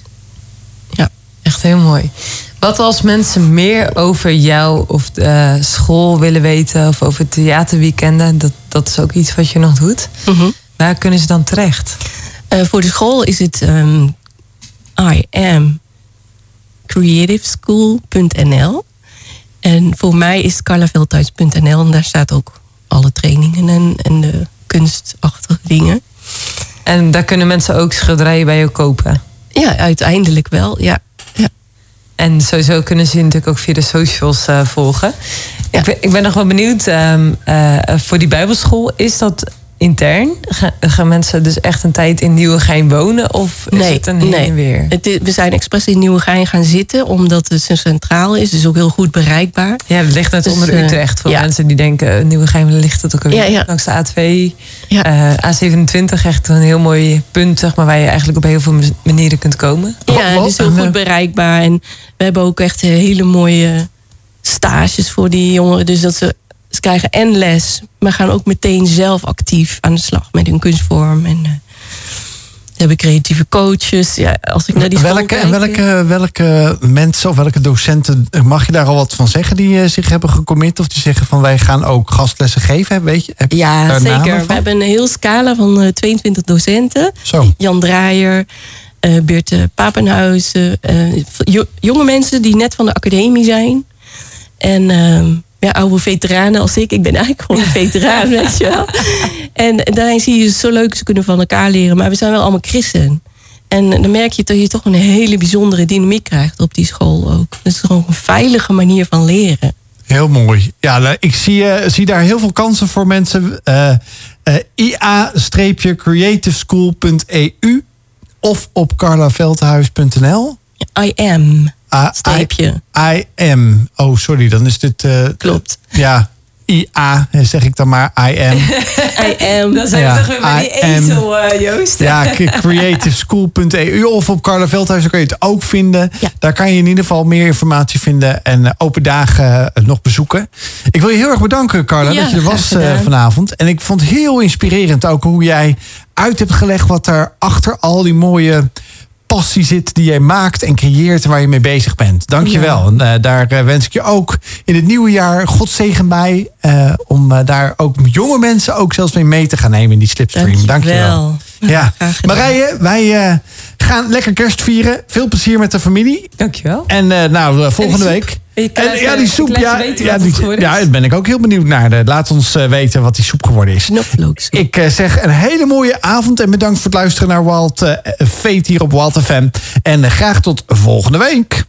Ja. Echt heel mooi. Wat als mensen meer over jou of de eh, school willen weten... of over theaterweekenden, dat, dat is ook iets wat je nog doet. Mhm. Waar kunnen ze dan terecht? Eh, voor de school is het ehm, I am creativeschool.nl. En voor mij is het carlaveldthuis.nl. En daar staat ook alle trainingen en, en de kunstachtige dingen. En daar kunnen mensen ook schilderijen bij je kopen. Ja, uiteindelijk wel. Ja. ja. En sowieso kunnen ze je natuurlijk ook via de socials eh, volgen. Ja. Ik, ben, ik ben nog wel benieuwd, ehm, eh, voor die bijbelschool, is dat intern? Ga- gaan mensen dus echt een tijd in Nieuwegein wonen? Of is het een heen nee. en weer? Het is- we zijn expres in Nieuwegein gaan zitten, omdat het zo centraal is. Dus ook heel goed bereikbaar. Ja, het ligt net Dus, onder eh, Utrecht. Voor ja. mensen die denken, eh, Nieuwegein ligt het ook alweer. Ja, ja. Langs de A2, Ja. eh, A27, echt een heel mooi punt... Zeg maar, waar je eigenlijk op heel veel manieren kunt komen. Ja, het is heel goed bereikbaar. En we hebben ook echt hele mooie stages voor die jongeren. Dus dat ze, ze krijgen en les, maar gaan ook meteen zelf actief aan de slag met hun kunstvorm. En eh, we hebben creatieve coaches. Ja, als ik naar die Welke, en kijk, welke, welke mensen of welke docenten, mag je daar al wat van zeggen die eh, zich hebben gecommit? Of die zeggen van wij gaan ook gastlessen geven, weet je? Heb Ja, zeker. We hebben een heel scala van eh, 22 docenten. Zo. Jan Draaier, eh Beerte Papenhuizen. eh, jo- jonge mensen die net van de academie zijn. En ehm, ja, oude veteranen als ik. Ik ben eigenlijk gewoon een veteraan, <laughs> weet je wel. En daarin zie je zo leuk, ze kunnen van elkaar leren. Maar we zijn wel allemaal christen. En dan merk je dat je toch een hele bijzondere dynamiek krijgt op die school ook. Het is gewoon een veilige manier van leren. Heel mooi. Ja, nou, ik zie, eh, zie daar heel veel kansen voor mensen. Eh eh, ia-creativeschool.eu of op carlaveldhuis.nl. I am, Streepje. I, I am. Oh, sorry, dan is dit... eh, Klopt. ja, IA, zeg ik dan maar, I am. <laughs> I am. Dan zijn Ja, we toch weer bij die I ezel, eh, Joost. Ja, creativeschool.eu of op Carla Veldhuis, daar kun je het ook vinden. Ja. Daar kan je in ieder geval meer informatie vinden en eh, open dagen nog bezoeken. Ik wil je heel erg bedanken, Carla, Ja, dat je er was eh, gedaan. vanavond. En ik vond het heel inspirerend ook hoe jij uit hebt gelegd wat er achter al die mooie passie zit die jij maakt en creëert waar je mee bezig bent. Dank je wel. En eh, daar eh, wens ik je ook in het nieuwe jaar God zegen bij. eh, om daar ook jonge mensen ook zelfs mee mee te gaan nemen in die slipstream. Dank je wel. Dankjewel. Ja. Marije, wij gaan lekker kerst vieren. Veel plezier met de familie. Dankjewel. En eh, nou, eh, volgende week. Krijgt, en, ja, die ik soep. Ja, ja, die- ja, daar ben ik ook heel benieuwd naar. Eh, Laat ons weten wat die soep geworden is. Knoflook. Ik zeg een hele mooie avond en bedankt voor het luisteren naar eh, Fate hier op Wild FM. En graag tot volgende week.